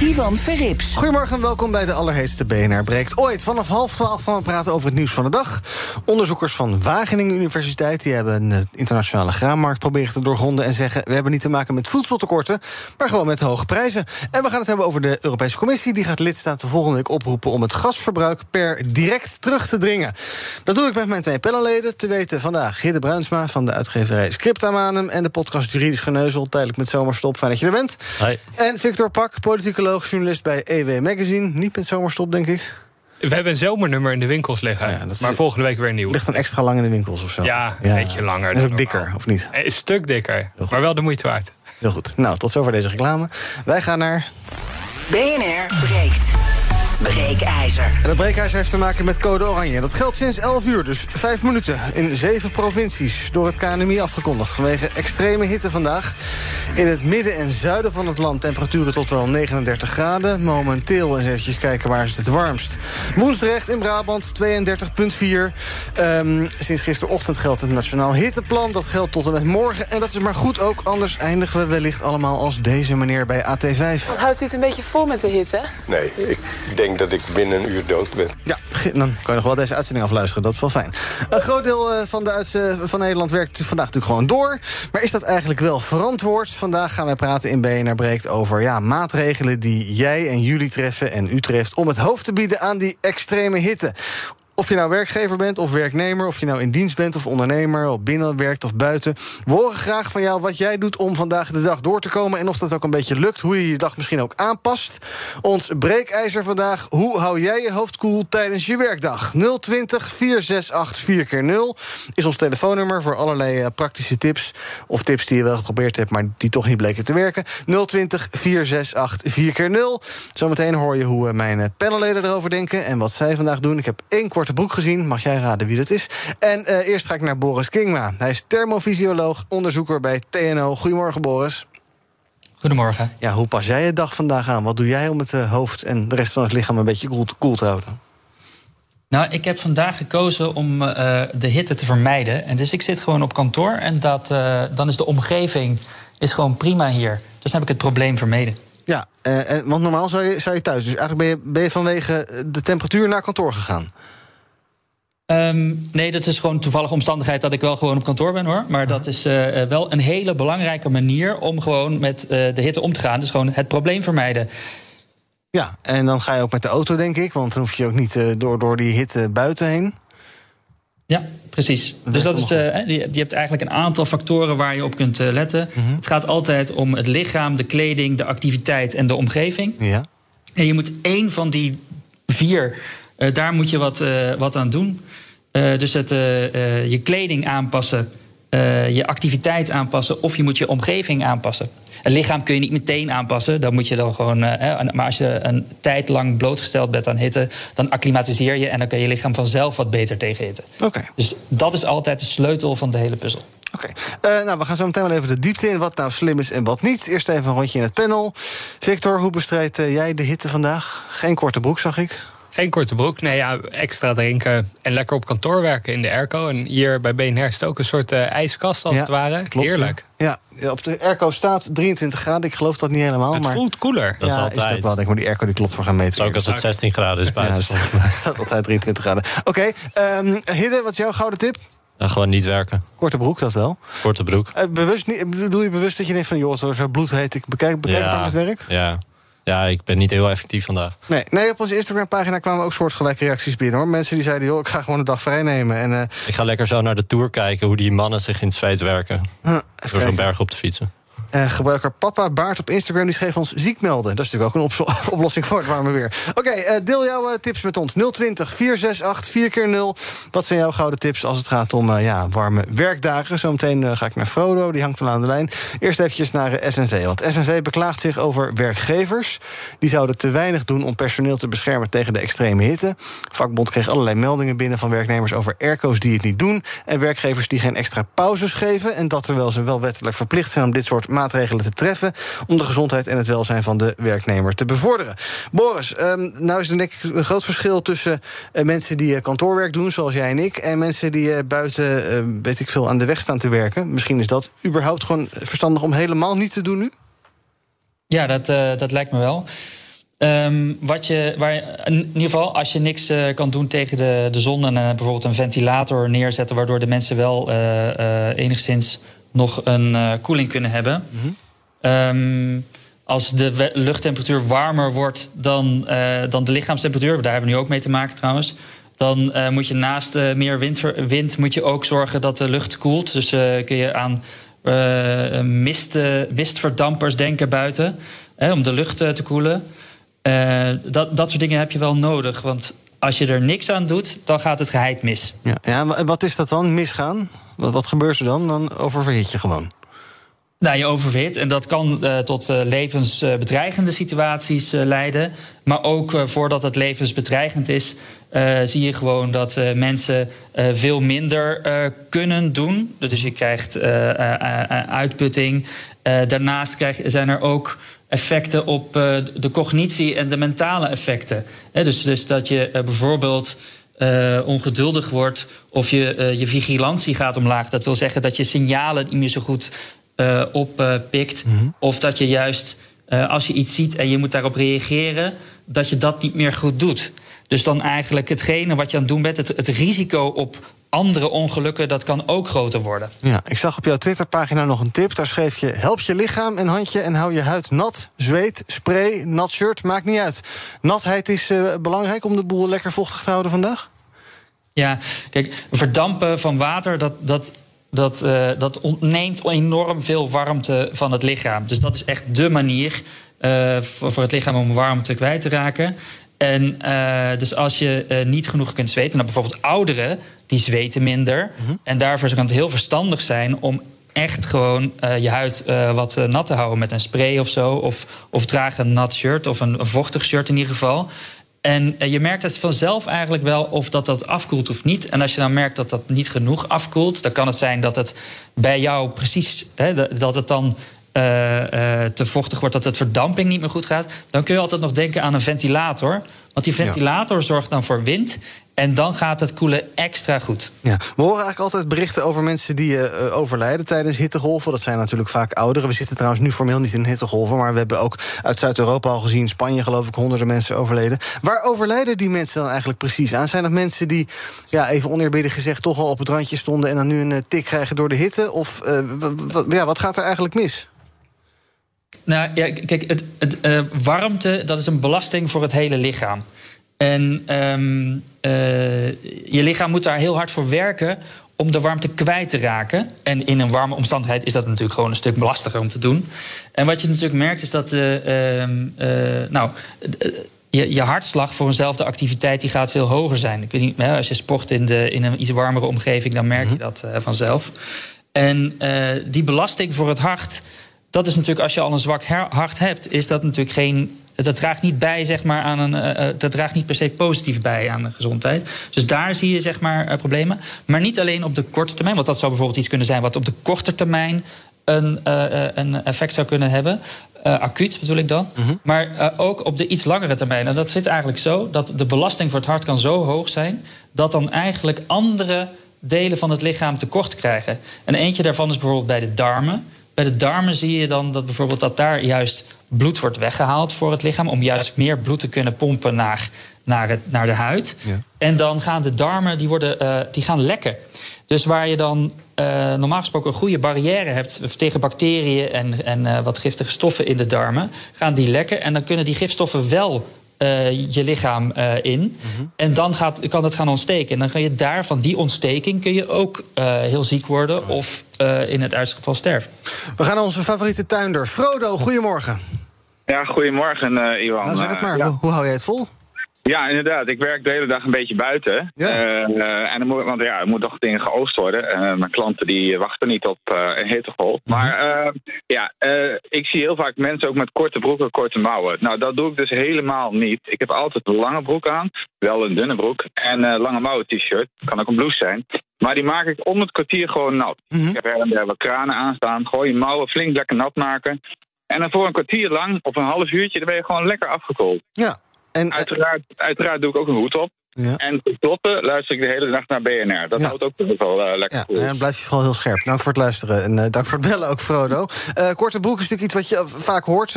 Ivan Verrips. Goedemorgen en welkom bij de allerheetste BNR Breekt ooit. Vanaf half twaalf gaan we praten over het nieuws van de dag. Onderzoekers van Wageningen Universiteit... die hebben een eh, internationale graanmarkt proberen te doorgronden... en zeggen, we hebben niet te maken met voedseltekorten... maar gewoon met hoge prijzen. En we gaan het hebben over de Europese Commissie. Die gaat lidstaten volgende week oproepen... om het gasverbruik per direct terug te dringen. Dat doe ik met mijn twee panelleden. Te weten vandaag Hidde Bruinsma van de uitgeverij Scriptamanum... en de podcast Juridisch Geneuzel, tijdelijk met zomerstop. Fijn dat je er bent. Hi. En Victor Pak, politicoloog, journalist bij EW Magazine. Niet met zomerstop, denk ik. We hebben een zomernummer in de winkels liggen. Ja, dat is- maar volgende week weer een nieuw. Ligt dan extra lang in de winkels of zo? Ja, een beetje langer En is ook dikker, of niet? Een stuk dikker, maar wel de moeite waard. Heel goed. Nou, tot zover deze reclame. Wij gaan naar... BNR breekt. Breekijzer. En dat breekijzer heeft te maken met code oranje. Dat geldt sinds 11 uur, dus 5 minuten. In zeven provincies. Door het KNMI afgekondigd. Vanwege extreme hitte vandaag. In het midden en zuiden van het land temperaturen tot wel 39 graden. Momenteel eens eventjes kijken waar is het het warmst. Woensdrecht in Brabant 32,4. Ehm, sinds gisterochtend geldt het Nationaal Hitteplan. Dat geldt tot en met morgen. En dat is maar goed ook. Anders eindigen we wellicht allemaal als deze meneer bij AT5. Houdt u het een beetje vol met de hitte? Nee, ik denk dat ik binnen een uur dood ben. Ja, dan kan je nog wel deze uitzending afluisteren. Dat is wel fijn. Een groot deel eh, van, de uitze- van Nederland werkt vandaag natuurlijk gewoon door. Maar is dat eigenlijk wel verantwoord? Vandaag gaan wij praten in BNR Breekt over ja, maatregelen die jij en jullie treffen en u treft... om het hoofd te bieden aan die extreme hitte. Of je nou werkgever bent of werknemer, of je nou in dienst bent of ondernemer, of binnen werkt of buiten. We horen graag van jou wat jij doet om vandaag de dag door te komen. En of dat ook een beetje lukt, hoe je je dag misschien ook aanpast. Ons breekijzer vandaag. Hoe hou jij je hoofd koel tijdens je werkdag? 020 468 4 keer 0 is ons telefoonnummer voor allerlei eh, praktische tips. Of tips die je wel geprobeerd hebt, maar die toch niet bleken te werken. 020 468 4 keer 0 Zometeen hoor je hoe eh, mijn eh, panelleden erover denken en wat zij vandaag doen. Ik heb één korte broek gezien. Mag jij raden wie dat is? En eh, eerst ga ik naar Boris Kingma. Hij is thermofysioloog, onderzoeker bij TNO. Goedemorgen, Boris. Goedemorgen. Ja, hoe pas jij je dag vandaag aan? Wat doe jij om het eh, hoofd en de rest van het lichaam een beetje koel, koel te houden? Nou, ik heb vandaag gekozen om eh, de hitte te vermijden. En dus ik zit gewoon op kantoor en dat, dan is de omgeving is gewoon prima hier. Dus dan heb ik het probleem vermeden. Ja, eh, en- want normaal zou je, zou je thuis. Dus eigenlijk ben je, ben je vanwege de temperatuur naar kantoor gegaan. Ehm, nee, dat is gewoon toevallige omstandigheid dat ik wel gewoon op kantoor ben hoor. Maar dat is eh, eh, wel een hele belangrijke manier om gewoon met eh, de hitte om te gaan. Dus gewoon het probleem vermijden. Ja, en dan ga je ook met de auto, denk ik. Want dan hoef je ook niet door, door die hitte buiten heen. Ja, precies. Dus dat is, je, hebt eigenlijk een aantal factoren waar je op kunt letten. Het gaat altijd om het lichaam, de kleding, de activiteit en de omgeving. Ja. En je moet één van die vier, daar moet je wat, wat aan doen. Eh, dus het, eh, eh, je kleding aanpassen, je activiteit aanpassen of je moet je omgeving aanpassen. Het lichaam kun je niet meteen aanpassen, dan moet je dan gewoon. eh, maar als je een tijd lang blootgesteld bent aan hitte, dan acclimatiseer je en dan kan je lichaam vanzelf wat beter tegen hitte. Oké. Dus dat is altijd de sleutel van de hele puzzel. Oké, nou, we gaan zo meteen wel even de diepte in. Wat nou slim is en wat niet. Eerst even een rondje in het panel. Victor, hoe bestrijdt jij de hitte vandaag? Geen korte broek, zag ik. Geen korte broek, nee ja, extra drinken en lekker op kantoor werken in de airco. En hier bij BNR is het ook een soort eh, ijskast als Ja, het ware. klopt, Heerlijk. Ja, ja, op de airco staat 23 graden. Ik geloof dat niet helemaal. Het maar voelt koeler. Dat is ja, altijd. het ook wel. Denk ik, maar die airco die klopt voor gaan meten. Ook als het 16 graden is ja, buiten. het staat altijd 23 graden. Oké, ehm, Hidde, wat is jouw gouden tip? Dan gewoon niet werken. Korte broek, dat wel. Korte broek. Eh, bewust niet, bedoel je bewust dat je denkt van... joh, zo, zo bloedheet, ik bekijk, bekijk het met werk? Ja. Ja, ik ben niet heel effectief vandaag. Nee, nee, op onze Instagram-pagina kwamen ook soortgelijke reacties binnen. hoor. Mensen die zeiden, joh, ik ga gewoon een dag vrij nemen. En, eh, Ik ga lekker zo naar de Tour kijken hoe die mannen zich in het zweet werken. huh, Door zo'n berg op te fietsen. Eh, gebruiker Papa Baart op Instagram die schreef ons ziek melden. Dat is natuurlijk ook een oplo- oplossing voor het warme weer. Oké, eh, deel jouw eh, tips met ons. 020 468 4 keer 0 Wat zijn jouw gouden tips als het gaat om ja, warme werkdagen? Zometeen ga ik naar Frodo, die hangt al aan de lijn. Eerst eventjes naar FNV. Want FNV beklaagt zich over werkgevers. Die zouden te weinig doen om personeel te beschermen tegen de extreme hitte. Vakbond kreeg allerlei meldingen binnen van werknemers over airco's die het niet doen. En werkgevers die geen extra pauzes geven. En dat terwijl ze wel wettelijk verplicht zijn om dit soort maatregelen te treffen. om de gezondheid en het welzijn van de werknemer te bevorderen. Boris, ehm, nou is er denk een groot verschil tussen eh, mensen die eh, kantoorwerk doen, zoals jij en ik. en mensen die eh, buiten, eh, weet ik veel, aan de weg staan te werken. Misschien is dat überhaupt gewoon verstandig om helemaal niet te doen nu? Ja, dat, dat lijkt me wel. Ehm, wat je, waar, in ieder geval, als je niks kan doen tegen de, de zon... en bijvoorbeeld een ventilator neerzetten... waardoor de mensen wel enigszins nog een eh, koeling kunnen hebben... Ehm, als de luchttemperatuur warmer wordt dan, eh, dan de lichaamstemperatuur... daar hebben we nu ook mee te maken trouwens... dan eh, moet je naast meer wind, wind moet je ook zorgen dat de lucht koelt. Dus kun je aan mist, mistverdampers denken buiten... Hè, om de lucht te koelen. Dat, dat soort dingen heb je wel nodig. Want als je er niks aan doet, dan gaat het geheid mis. Ja, ja wat is dat dan? Misgaan? Wat, wat gebeurt er dan? Dan oververhit je gewoon. Nou, je oververhit. En dat kan eh, tot eh, levensbedreigende situaties eh, leiden. Maar ook voordat het levensbedreigend is, zie je gewoon dat mensen veel minder kunnen doen. Dus je krijgt uitputting. Daarnaast krijg, zijn er ook effecten op eh, de cognitie en de mentale effecten. Dus, dus dat je eh, bijvoorbeeld eh, ongeduldig wordt of je, je vigilantie gaat omlaag. Dat wil zeggen dat je signalen niet meer zo goed oppikt. Of dat je juist, als je iets ziet en je moet daarop reageren, dat je dat niet meer goed doet. Dus dan eigenlijk hetgene wat je aan het doen bent, het, het risico op andere ongelukken, dat kan ook groter worden. Ja, ik zag op jouw Twitterpagina nog een tip. Daar schreef je: help je lichaam en handje en hou je huid nat. Zweet, spray, nat shirt, maakt niet uit. Natheid is eh, belangrijk om de boel lekker vochtig te houden vandaag. Ja, kijk, verdampen van water, dat, dat, dat, eh, dat ontneemt enorm veel warmte van het lichaam. Dus dat is echt dé manier eh, voor, voor het lichaam om warmte kwijt te raken. En dus als je niet genoeg kunt zweten, dan bijvoorbeeld ouderen, die zweten minder. En daarvoor kan het heel verstandig zijn om echt gewoon eh, je huid eh, wat eh, nat te houden met een spray of zo. Of, of draag een nat shirt of een, een vochtig shirt in ieder geval. En je merkt het vanzelf eigenlijk wel of dat dat afkoelt of niet. En als je dan merkt dat dat niet genoeg afkoelt, dan kan het zijn dat het bij jou precies, hè, dat- het dan te vochtig wordt, dat de verdamping niet meer goed gaat. Dan kun je altijd nog denken aan een ventilator. Want die ventilator zorgt dan voor wind. En dan gaat het koelen extra goed. Ja, we horen eigenlijk altijd berichten over mensen die eh, eh, overlijden tijdens hittegolven. Dat zijn natuurlijk vaak ouderen. We zitten trouwens nu formeel niet in hittegolven, maar we hebben ook uit Zuid-Europa al gezien, Spanje geloof ik, honderden mensen overleden. Waar overlijden die mensen dan eigenlijk precies aan? Zijn dat mensen die, ja, even oneerbiedig gezegd, toch al op het randje stonden en dan nu een eh, tik krijgen door de hitte? Of ja, wat gaat er eigenlijk mis? Nou ja, kijk, het, het, warmte dat is een belasting voor het hele lichaam. En ehm, eh, je lichaam moet daar heel hard voor werken om de warmte kwijt te raken. En in een warme omstandigheid is dat natuurlijk gewoon een stuk lastiger om te doen. En wat je natuurlijk merkt is dat eh, ehm, eh, nou, eh, je, je hartslag voor eenzelfde activiteit die gaat veel hoger zijn. Ik weet niet, als je sport in, de, in een iets warmere omgeving, dan merk je dat eh, vanzelf. En eh, die belasting voor het hart, dat is natuurlijk als je al een zwak hart hebt, is dat natuurlijk geen. Dat draagt niet bij, zeg maar, aan een. eh, eh, dat draagt niet per se positief bij aan de gezondheid. Dus daar zie je, zeg maar, eh, problemen. Maar niet alleen op de korte termijn, want dat zou bijvoorbeeld iets kunnen zijn wat op de korte termijn een, een effect zou kunnen hebben. Acuut bedoel ik dan. Maar eh, ook op de iets langere termijn. En dat zit eigenlijk zo dat de belasting voor het hart kan zo hoog zijn dat dan eigenlijk andere delen van het lichaam tekort krijgen. En eentje daarvan is bijvoorbeeld bij de darmen. Bij de darmen zie je dan dat bijvoorbeeld dat daar juist bloed wordt weggehaald voor het lichaam om juist meer bloed te kunnen pompen naar, naar, het, naar de huid. Ja. En dan gaan de darmen die worden, eh, die gaan lekken. Dus waar je dan eh, normaal gesproken een goede barrière hebt tegen bacteriën en, en eh, wat giftige stoffen in de darmen, gaan die lekken. En dan kunnen die gifstoffen wel eh, je lichaam eh, in. En dan gaat, kan het gaan ontsteken. En dan kan je daar van die ontsteking kun je ook eh, heel ziek worden of eh, in het uiterste geval sterven. We gaan naar onze favoriete tuinder. Frodo, goedemorgen. Ja, goedemorgen, eh Iwan. Nou, zeg het maar. Ja. Hoe, hoe hou jij het vol? Ja, inderdaad. Ik werk de hele dag een beetje buiten. Ja. Eh, eh, en dan moet, want ja, er moet toch dingen geoost worden. Eh, mijn klanten die wachten niet op een hittegolf. Mhm. Maar ja, ik zie heel vaak mensen ook met korte broeken, korte mouwen. Nou, dat doe ik dus helemaal niet. Ik heb altijd een lange broek aan, wel een dunne broek. En een lange mouwen t-shirt, kan ook een blouse zijn. Maar die maak ik om het kwartier gewoon nat. Mhm. Ik heb en der wat kranen aanstaan. Gewoon je mouwen flink lekker nat maken. En dan voor een kwartier lang, of een half uurtje, dan ben je gewoon lekker afgekoeld. Ja. En, Uiteraard, uiteraard doe ik ook een hoed op. Ja. En tenslotte luister ik de hele dag naar BNR. Dat Ja. houdt ook wel eh, lekker ja, cool. en blijf je vooral heel scherp. Dank voor het luisteren en eh, dank voor het bellen ook, Frodo. Eh, korte broek is natuurlijk iets wat je vaak hoort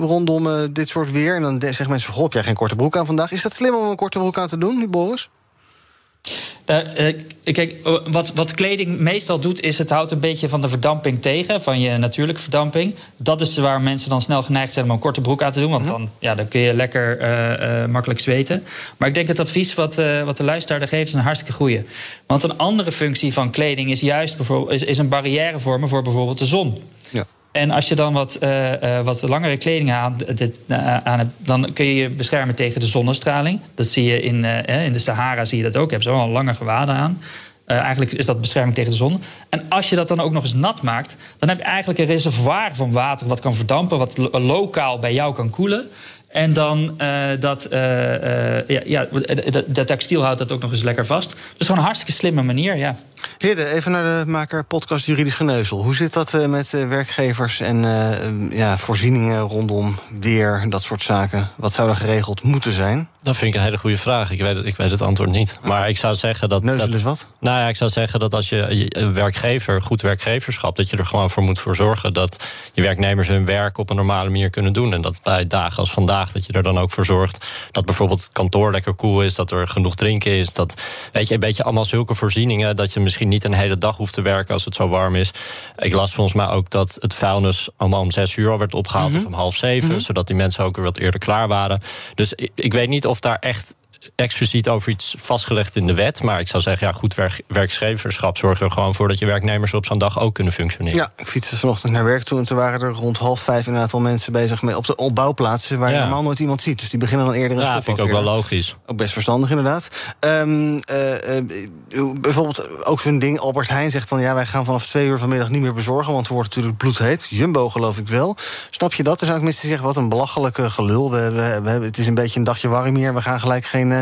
rondom dit soort weer. En dan zeggen mensen goh, heb jij geen korte broek aan vandaag? Is dat slim om een korte broek aan te doen, nu, Boris? Eh, eh, kijk, eh, wat, wat kleding meestal doet, is het houdt een beetje van de verdamping tegen, van je natuurlijke verdamping. Dat is waar mensen dan snel geneigd zijn om een korte broek aan te doen, want dan, ja, dan kun je lekker makkelijk zweten. Maar ik denk het advies wat, wat de luisteraar geeft, is een hartstikke goede. Want een andere functie van kleding is juist bijvoorbeeld, is, is een barrière vormen voor bijvoorbeeld de zon. En als je dan wat, eh, eh, wat langere kleding aan, eh, aan hebt, dan kun je je beschermen tegen de zonnestraling. Dat zie je in, in de Sahara, zie je dat ook. Hebben ze allemaal lange gewaden aan. Eigenlijk is dat bescherming tegen de zon. En als je dat dan ook nog eens nat maakt, dan heb je eigenlijk een reservoir van water wat kan verdampen, wat lo- lokaal bij jou kan koelen. En dan eh, dat, eh, eh, ja, ja, dat, textiel houdt dat ook nog eens lekker vast. Dus gewoon een hartstikke slimme manier, ja. Hidde, even naar de maker podcast Juridisch Geneuzel. Hoe zit dat met werkgevers en ja, voorzieningen rondom weer, dat soort zaken? Wat zou er geregeld moeten zijn? Dat vind ik een hele goede vraag. Ik weet, het- ik weet het antwoord niet. Maar ik zou zeggen dat. Neuzel dat is wat? Nou ja, ik zou zeggen dat als je je een werkgever, goed werkgeverschap, dat je er gewoon voor moet voor zorgen dat je werknemers hun werk op een normale manier kunnen doen. En dat bij dagen als vandaag, dat je er dan ook voor zorgt dat bijvoorbeeld het kantoor lekker koel is, dat er genoeg drinken is. Dat weet je, een beetje allemaal zulke voorzieningen dat je misschien niet een hele dag hoeft te werken als het zo warm is. Ik las volgens mij ook dat het vuilnis allemaal om zes uur al werd opgehaald of om half zeven, zodat die mensen ook weer wat eerder klaar waren. Dus ik, ik weet niet of daar echt expliciet over iets vastgelegd in de wet. Maar ik zou zeggen, ja, goed werk, werkgeverschap zorgt er gewoon voor dat je werknemers op zo'n dag ook kunnen functioneren. Ja, ik fietste vanochtend naar werk toe en toen waren er rond half vijf een aantal mensen bezig met op de opbouwplaatsen waar je Ja. normaal nooit iemand ziet. Dus die beginnen dan eerder een Ja, stop vind ik ook wel logisch. Ook best verstandig, inderdaad. Ehm, eh, eh, bijvoorbeeld ook zo'n ding, Albert Heijn zegt dan... ja, wij gaan vanaf twee uur vanmiddag niet meer bezorgen... want het wordt natuurlijk bloedheet. Jumbo geloof ik wel. Snap je dat? Er zijn ook mensen die zeggen, wat een belachelijke gelul. We, we, het is een beetje een dagje warm hier... we gaan gelijk geen eh,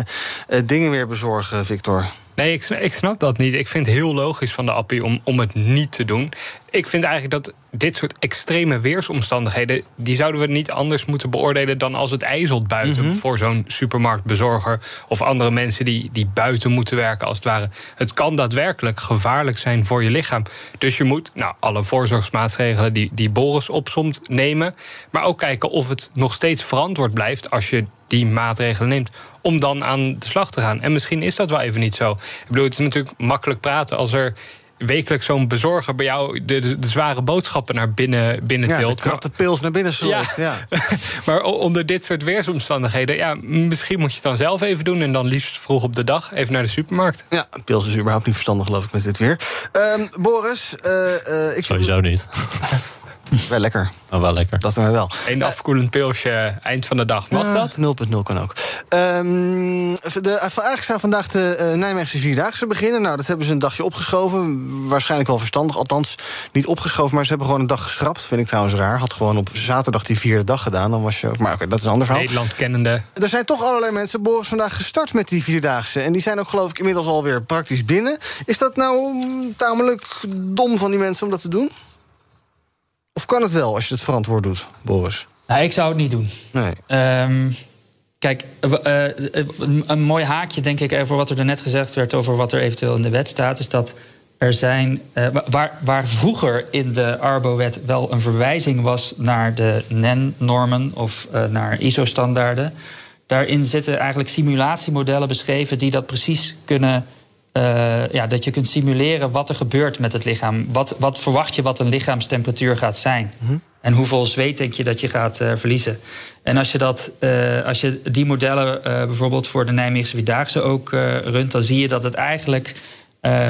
dingen meer bezorgen, Victor. Nee, ik, ik snap dat niet. Ik vind het heel logisch van de appie om, om het niet te doen. Ik vind eigenlijk dat dit soort extreme weersomstandigheden... die zouden we niet anders moeten beoordelen... dan als het ijzelt buiten voor zo'n supermarktbezorger... of andere mensen die, die buiten moeten werken, als het ware. Het kan daadwerkelijk gevaarlijk zijn voor je lichaam. Dus je moet nou, alle voorzorgsmaatregelen die, die Boris opsomt nemen... maar ook kijken of het nog steeds verantwoord blijft... als je die maatregelen neemt om dan aan de slag te gaan. En misschien is dat wel even niet zo. Ik bedoel, het is natuurlijk makkelijk praten als er wekelijks zo'n bezorger bij jou de, de, de zware boodschappen naar binnen, binnen Ja, de tilt. kratte pils naar binnen sleurt. Ja. maar onder dit soort weersomstandigheden, ja, misschien moet je het dan zelf even doen en dan liefst vroeg op de dag even naar de supermarkt. Ja, pils is überhaupt niet verstandig, geloof ik, met dit weer. Ehm, Boris, eh, eh, ik Sowieso niet. Wel lekker. Maar wel lekker. Dat maar wel. Een afkoelend pilsje eind van de dag. Mag Ja, dat? 0.0 kan ook. Ehm, de, eigenlijk zou vandaag de eh, Nijmeegse Vierdaagse beginnen. Nou, dat hebben ze een dagje opgeschoven. Waarschijnlijk wel verstandig. Althans, niet opgeschoven, maar ze hebben gewoon een dag geschrapt. Vind ik trouwens raar. Had gewoon op zaterdag die vierde dag gedaan. Dan was je ook... Maar oké, dat is een ander verhaal. Nederland kennende. Er zijn toch allerlei mensen, Boris, vandaag gestart met die Vierdaagse. En die zijn ook, geloof ik, inmiddels alweer praktisch binnen. Is dat nou tamelijk dom van die mensen om dat te doen? Of kan het wel als je het verantwoord doet, Boris? Nou, ik zou het niet doen. Nee. Ehm, kijk, eh, eh, een, een mooi haakje, denk ik, eh, voor wat er net gezegd werd over wat er eventueel in de wet staat, is dat er zijn. eh, waar, waar vroeger in de Arbo-wet wel een verwijzing was naar de NEN-normen of eh, naar ISO-standaarden, daarin zitten eigenlijk simulatiemodellen beschreven die dat precies kunnen. Eh, ja, dat je kunt simuleren wat er gebeurt met het lichaam. Wat, wat verwacht je wat een lichaamstemperatuur gaat zijn? En hoeveel zweet denk je dat je gaat uh, verliezen? En als je, dat, uh, als je die modellen bijvoorbeeld voor de Nijmeegse Vierdaagse ook runt... dan zie je dat het eigenlijk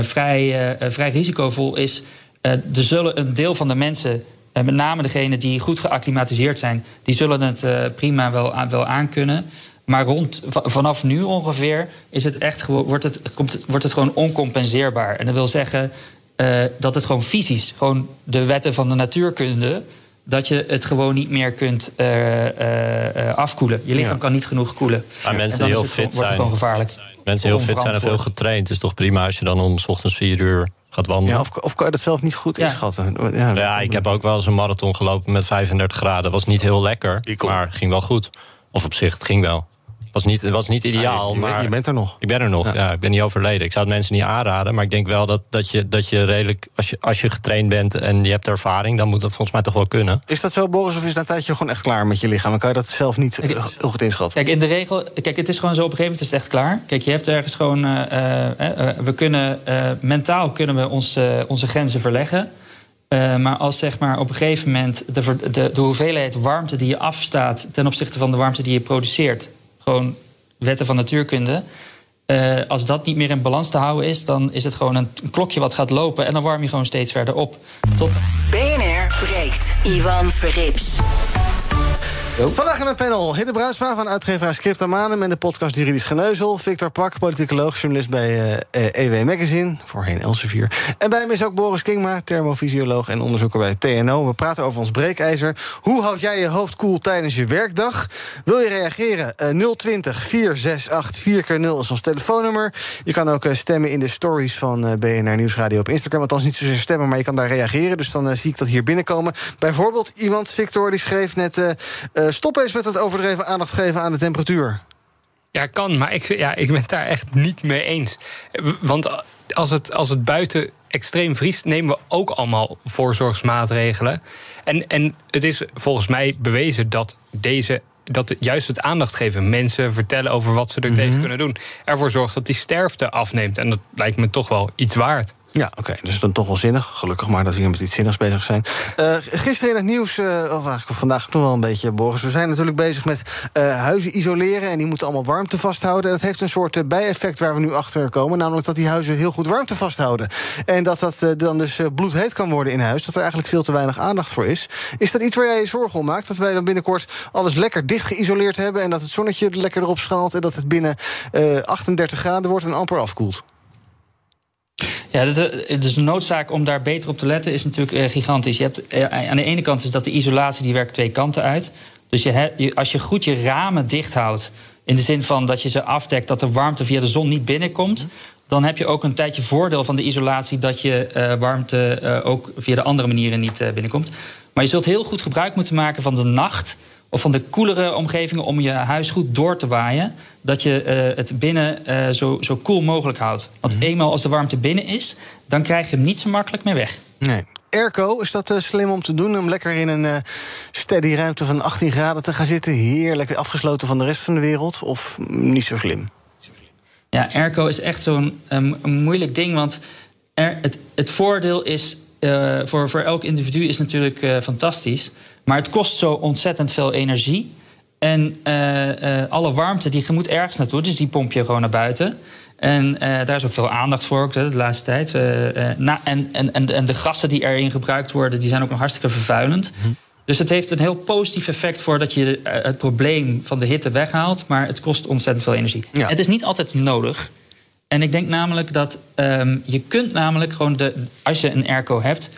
vrij, vrij risicovol is. er zullen een deel van de mensen, met name degenen die goed geacclimatiseerd zijn... die zullen het prima wel, wel aankunnen... Maar rond, vanaf nu ongeveer is het echt, wordt, het, komt het, wordt het gewoon oncompenseerbaar. En dat wil zeggen uh, dat het gewoon fysisch, gewoon de wetten van de natuurkunde dat je het gewoon niet meer kunt uh, uh, afkoelen. Je lichaam kan niet genoeg koelen. Maar mensen die heel fit zijn, gewoon gevaarlijk. Mensen heel fit zijn en veel getraind. Het is toch prima als je dan om s ochtends vier uur gaat wandelen. Ja, of, of kan je dat zelf niet goed inschatten? Ja. ja, ik heb ook wel eens een marathon gelopen met 35 graden. Dat was niet heel lekker, maar ging wel goed. Of op zich, het ging wel was niet, het was niet ideaal. Ah, je, maar je bent er nog. Ik ben er nog, ja. Ik ben niet overleden. Ik zou het mensen niet aanraden. Maar ik denk wel dat, dat, je, dat je redelijk... Als je, als je getraind bent en je hebt ervaring... dan moet dat volgens mij toch wel kunnen. Is dat zo, Boris? Of is na een tijdje gewoon echt klaar met je lichaam? En kan je dat zelf niet kijk, heel goed inschatten? Kijk, in de regel... Kijk, het is gewoon zo op een gegeven moment is het echt klaar. Kijk, je hebt ergens gewoon... Uh, uh, we kunnen... mentaal kunnen we ons, onze grenzen verleggen. maar als zeg maar op een gegeven moment de, de, de hoeveelheid warmte die je afstaat ten opzichte van de warmte die je produceert, gewoon wetten van natuurkunde. Uh, als dat niet meer in balans te houden is, dan is het gewoon een, een, klokje wat gaat lopen en dan warm je gewoon steeds verder op. Tot... BNR breekt. Ivan Verrips. Vandaag in mijn panel Hidde Bruisma van uitgeverij Scriptamanum... en de podcast Juridisch Geneuzel. Victor Pak, politicoloog, journalist bij uh, eh, EW Magazine, voorheen Elsevier. En bij me is ook Boris Kingma, thermofysioloog en onderzoeker bij TNO. We praten over ons breekijzer. Hoe houd jij je hoofd koel tijdens je werkdag? Wil je reageren? Uh, 020 468 4 keer 0 is ons telefoonnummer. Je kan ook uh, stemmen in de stories van uh, BNR Nieuwsradio op Instagram. Althans niet zozeer stemmen, maar je kan daar reageren. Dus dan zie ik dat hier binnenkomen. Bijvoorbeeld iemand, Victor, die schreef net... Uh, stop eens met het overdreven aandacht geven aan de temperatuur. Ja, kan, maar ik, ja, ik ben het daar echt niet mee eens. Want als het, als het buiten extreem vriest, nemen we ook allemaal voorzorgsmaatregelen. En, en het is volgens mij bewezen dat deze dat juist het aandacht geven, mensen vertellen over wat ze er tegen mhm. kunnen doen, ervoor zorgt dat die sterfte afneemt. En dat lijkt me toch wel iets waard. Ja, oké. Dus dan toch wel zinnig. Gelukkig maar dat we hier met iets zinnigs bezig zijn. Uh, gisteren in het nieuws, uh, of eigenlijk vandaag nog wel een beetje, Boris. We zijn natuurlijk bezig met uh, huizen isoleren. En die moeten allemaal warmte vasthouden. En dat heeft een soort bijeffect waar we nu achter komen. Namelijk dat die huizen heel goed warmte vasthouden. En dat dat dan dus bloedheet kan worden in huis. Dat er eigenlijk veel te weinig aandacht voor is. Is dat iets waar jij je zorgen om maakt? Dat wij dan binnenkort alles lekker dicht geïsoleerd hebben. En dat het zonnetje lekker erop schaalt. En dat het binnen 38 graden wordt en amper afkoelt? Ja, dus de noodzaak om daar beter op te letten is natuurlijk eh, gigantisch. Je hebt, eh, aan de ene kant is dat de isolatie die werkt twee kanten uit. Dus je, als je goed je ramen dicht houdt, in de zin van dat je ze afdekt, dat de warmte via de zon niet binnenkomt, dan heb je ook een tijdje voordeel van de isolatie dat je uh, warmte uh, ook via de andere manieren niet uh, binnenkomt. Maar je zult heel goed gebruik moeten maken van de nacht of van de koelere omgevingen om je huis goed door te waaien. Dat je uh, het binnen uh, zo, zo koel mogelijk houdt. Want mm eenmaal als de warmte binnen is, dan krijg je hem niet zo makkelijk meer weg. Nee. Airco, is dat uh, slim om te doen? Om lekker in een steady ruimte van 18 graden te gaan zitten? Heerlijk afgesloten van de rest van de wereld? Of niet zo slim? Ja, airco is echt zo'n um, moeilijk ding. Want er, het, het voordeel is voor, voor elk individu is natuurlijk fantastisch. Maar het kost zo ontzettend veel energie. En uh, alle warmte die moet ergens naartoe, dus die pomp je gewoon naar buiten. En daar is ook veel aandacht voor ook de, laatste tijd. Na, en, en, en, en de gassen die erin gebruikt worden, die zijn ook nog hartstikke vervuilend. Mhm. Dus het heeft een heel positief effect voor dat je het probleem van de hitte weghaalt. Maar het kost ontzettend veel energie. Het is niet altijd nodig. En ik denk namelijk dat um, je kunt namelijk gewoon de, als je een airco hebt,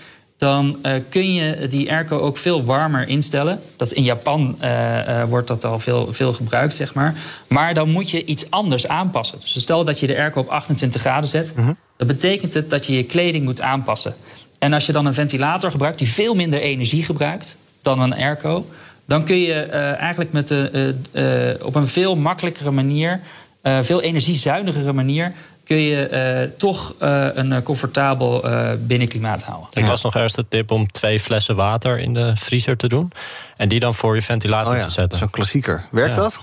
dan uh, kun je die airco ook veel warmer instellen. Dat in Japan uh, uh, wordt dat al veel, veel gebruikt, zeg maar. Maar dan moet je iets anders aanpassen. Dus stel dat je de airco op 28 graden zet, -huh. dan betekent het dat je je kleding moet aanpassen. En als je dan een ventilator gebruikt die veel minder energie gebruikt dan een airco, dan kun je eigenlijk met de, op een veel makkelijkere manier veel energiezuinigere manier kun je uh, toch uh, een comfortabel binnenklimaat houden. Ik was nog eerst de tip om twee flessen water in de vriezer te doen. En die dan voor je ventilator oh ja, te zetten. Zo'n klassieker. Werkt ja. dat?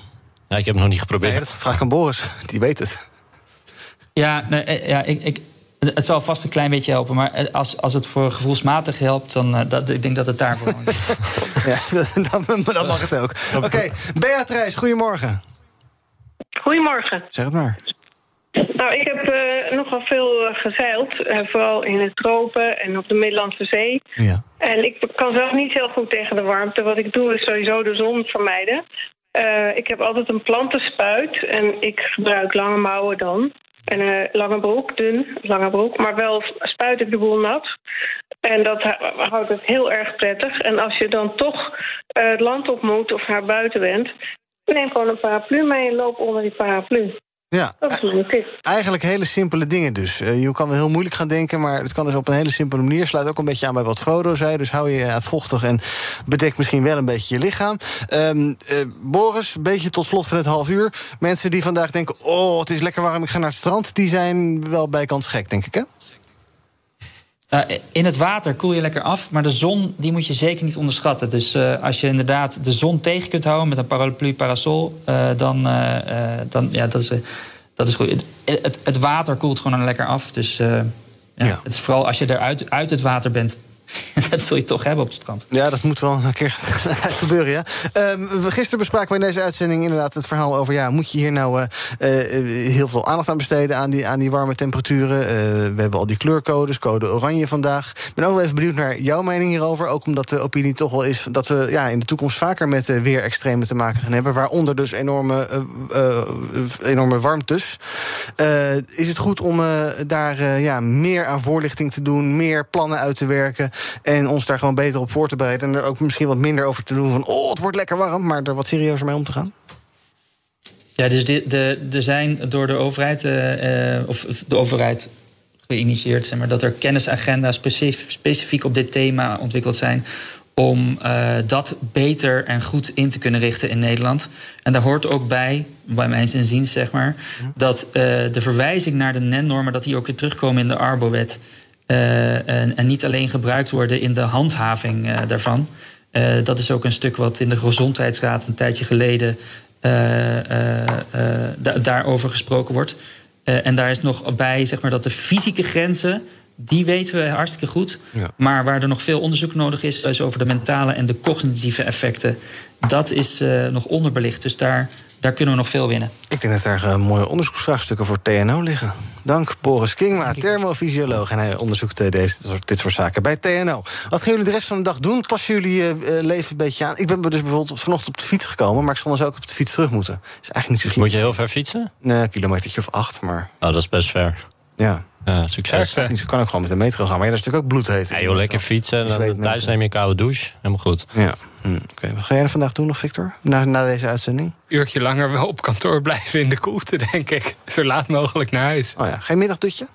Ja, ik heb het nog niet geprobeerd. Nee, dat vraag aan Boris. Die weet het. Ja, nee, ja ik, ik, Het zal vast een klein beetje helpen, maar eh, als, als het voor gevoelsmatig helpt, dan uh, dat, ik denk dat het daarvoor is. ja, dan, dan mag het ook. Oké, okay. Beatrice, goedemorgen. Goedemorgen. Zeg het maar. Nou, ik heb uh, nogal veel gezeild, vooral in het tropen en op de Middellandse Zee. Ja. En ik kan zelf niet heel goed tegen de warmte. Wat ik doe is sowieso de zon vermijden. ik heb altijd een plantenspuit en ik gebruik lange mouwen dan. En een lange broek, dun, lange broek. Maar wel spuit ik de boel nat. En dat houdt het heel erg prettig. En als je dan toch het land op moet of naar buiten bent... neem gewoon een paraplu mee en loop onder die paraplu. Ja, dat is mijn tip. Eigenlijk hele simpele dingen dus. Uh, je kan wel heel moeilijk gaan denken, maar het kan dus op een hele simpele manier. Sluit ook een beetje aan bij wat Frodo zei. Dus hou je het vochtig en bedek misschien wel een beetje je lichaam. Um, uh, Boris, een beetje tot slot van het half uur. Mensen die vandaag denken, oh, het is lekker warm, ik ga naar het strand... die zijn wel bijkans gek, denk ik, hè? Uh, in het water koel je lekker af, maar de zon die moet je zeker niet onderschatten. Dus uh, als je inderdaad de zon tegen kunt houden met een paraplu, parasol, uh, dan, dan ja, dat is, dat is goed. Het, het, het, water koelt gewoon lekker af. Dus ja, ja. Het is vooral als je eruit uit het water bent, dat zul je toch hebben op het strand. Ja, dat moet wel een keer gebeuren, ja. Um, gisteren bespraken we in deze uitzending inderdaad het verhaal over... ja, moet je hier nou uh, uh, heel veel aandacht aan besteden aan die, aan die warme temperaturen? Uh, we hebben al die kleurcodes, code oranje vandaag. Ik ben ook wel even benieuwd naar jouw mening hierover. Ook omdat de opinie toch wel is dat we ja, in de toekomst vaker met weerextremen te maken gaan hebben. Waaronder dus enorme, enorme warmtes. is het goed om daar ja, meer aan voorlichting te doen, meer plannen uit te werken... En ons daar gewoon beter op voor te bereiden. En er ook misschien wat minder over te doen van... oh, het wordt lekker warm, maar er wat serieuzer mee om te gaan. Ja, dus er zijn door de overheid... Uh, of de overheid geïnitieerd, zeg maar, dat er kennisagenda's specifiek, specifiek op dit thema ontwikkeld zijn om uh, dat beter en goed in te kunnen richten in Nederland. En daar hoort ook bij, bij mijn zin zeg maar, dat uh, de verwijzing naar de NEN-normen... dat die ook weer terugkomen in de Arbo-wet... Uh, en, en, niet alleen gebruikt worden in de handhaving uh, daarvan. Uh, dat is ook een stuk wat in de Gezondheidsraad een tijdje geleden da daarover gesproken wordt. en daar is nog bij zeg maar, dat de fysieke grenzen, die weten we hartstikke goed. Ja. Maar waar er nog veel onderzoek nodig is, is over de mentale en de cognitieve effecten. Dat is nog onderbelicht. Dus daar daar kunnen we nog veel winnen. Ik denk dat er uh, mooie onderzoeksvraagstukken voor TNO liggen. Dank Boris Kingma, thermofysioloog. En hij onderzoekt uh, deze, dit soort zaken bij TNO. Wat gaan jullie de rest van de dag doen? Passen jullie uh, leven een beetje aan? Ik ben dus bijvoorbeeld vanochtend op de fiets gekomen... maar ik zal dus ook op de fiets terug moeten. Dat is eigenlijk niet zo slim. Moet je heel ver fietsen? Nee, een kilometertje of acht, maar... Oh, dat is best ver. Ja. Ja, succes. Ja, kan ook gewoon met de metro gaan. Maar ja, dat is natuurlijk ook bloedheet. Ja, joh, lekker fietsen. En dan thuis neem je een koude douche. Helemaal goed. Ja. Hm, Oké, wat ga jij er vandaag doen nog, Victor? Na, na deze uitzending? Uurtje langer wel op kantoor blijven in de koelte, denk ik. Zo laat mogelijk naar huis. Oh ja, geen middagdutje?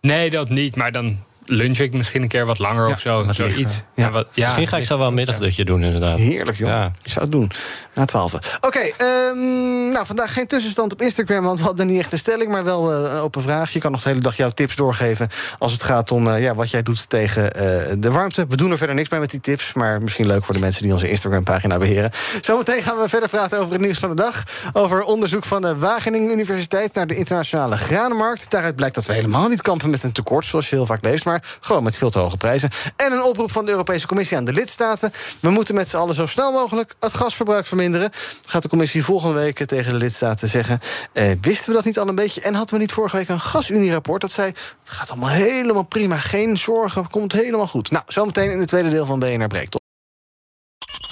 Nee, dat niet. Maar dan lunch ik misschien een keer wat langer Ja, of zo. wat Zoiets. lichter. Ja. Ja. wat, ja, Misschien ga ik zo wel een middagdutje doen, inderdaad. Heerlijk, joh. Ja. Ik zou het doen. Na twaalf. Oké, ehm, nou, vandaag geen tussenstand op Instagram... want we hadden niet echt een stelling, maar wel eh, een open vraag. Je kan nog de hele dag jouw tips doorgeven... als het gaat om eh, ja, wat jij doet tegen eh, de warmte. We doen er verder niks mee met die tips... maar misschien leuk voor de mensen die onze Instagram-pagina beheren. Zometeen gaan we verder praten over het nieuws van de dag. Over onderzoek van de Wageningen Universiteit... naar de internationale granenmarkt. Daaruit blijkt dat we helemaal niet kampen met een tekort... zoals je heel vaak leest, maar gewoon met veel te hoge prijzen. En een oproep van de Europese Commissie aan de lidstaten. We moeten met z'n allen zo snel mogelijk het gasverbruik verminderen. Gaat de Commissie volgende week tegen de lidstaten zeggen. Eh, wisten we dat niet al een beetje? En hadden we niet vorige week een gasunie-rapport dat zei... het gaat allemaal helemaal prima, geen zorgen, komt helemaal goed. Nou, zometeen in het tweede deel van BNR Breekt.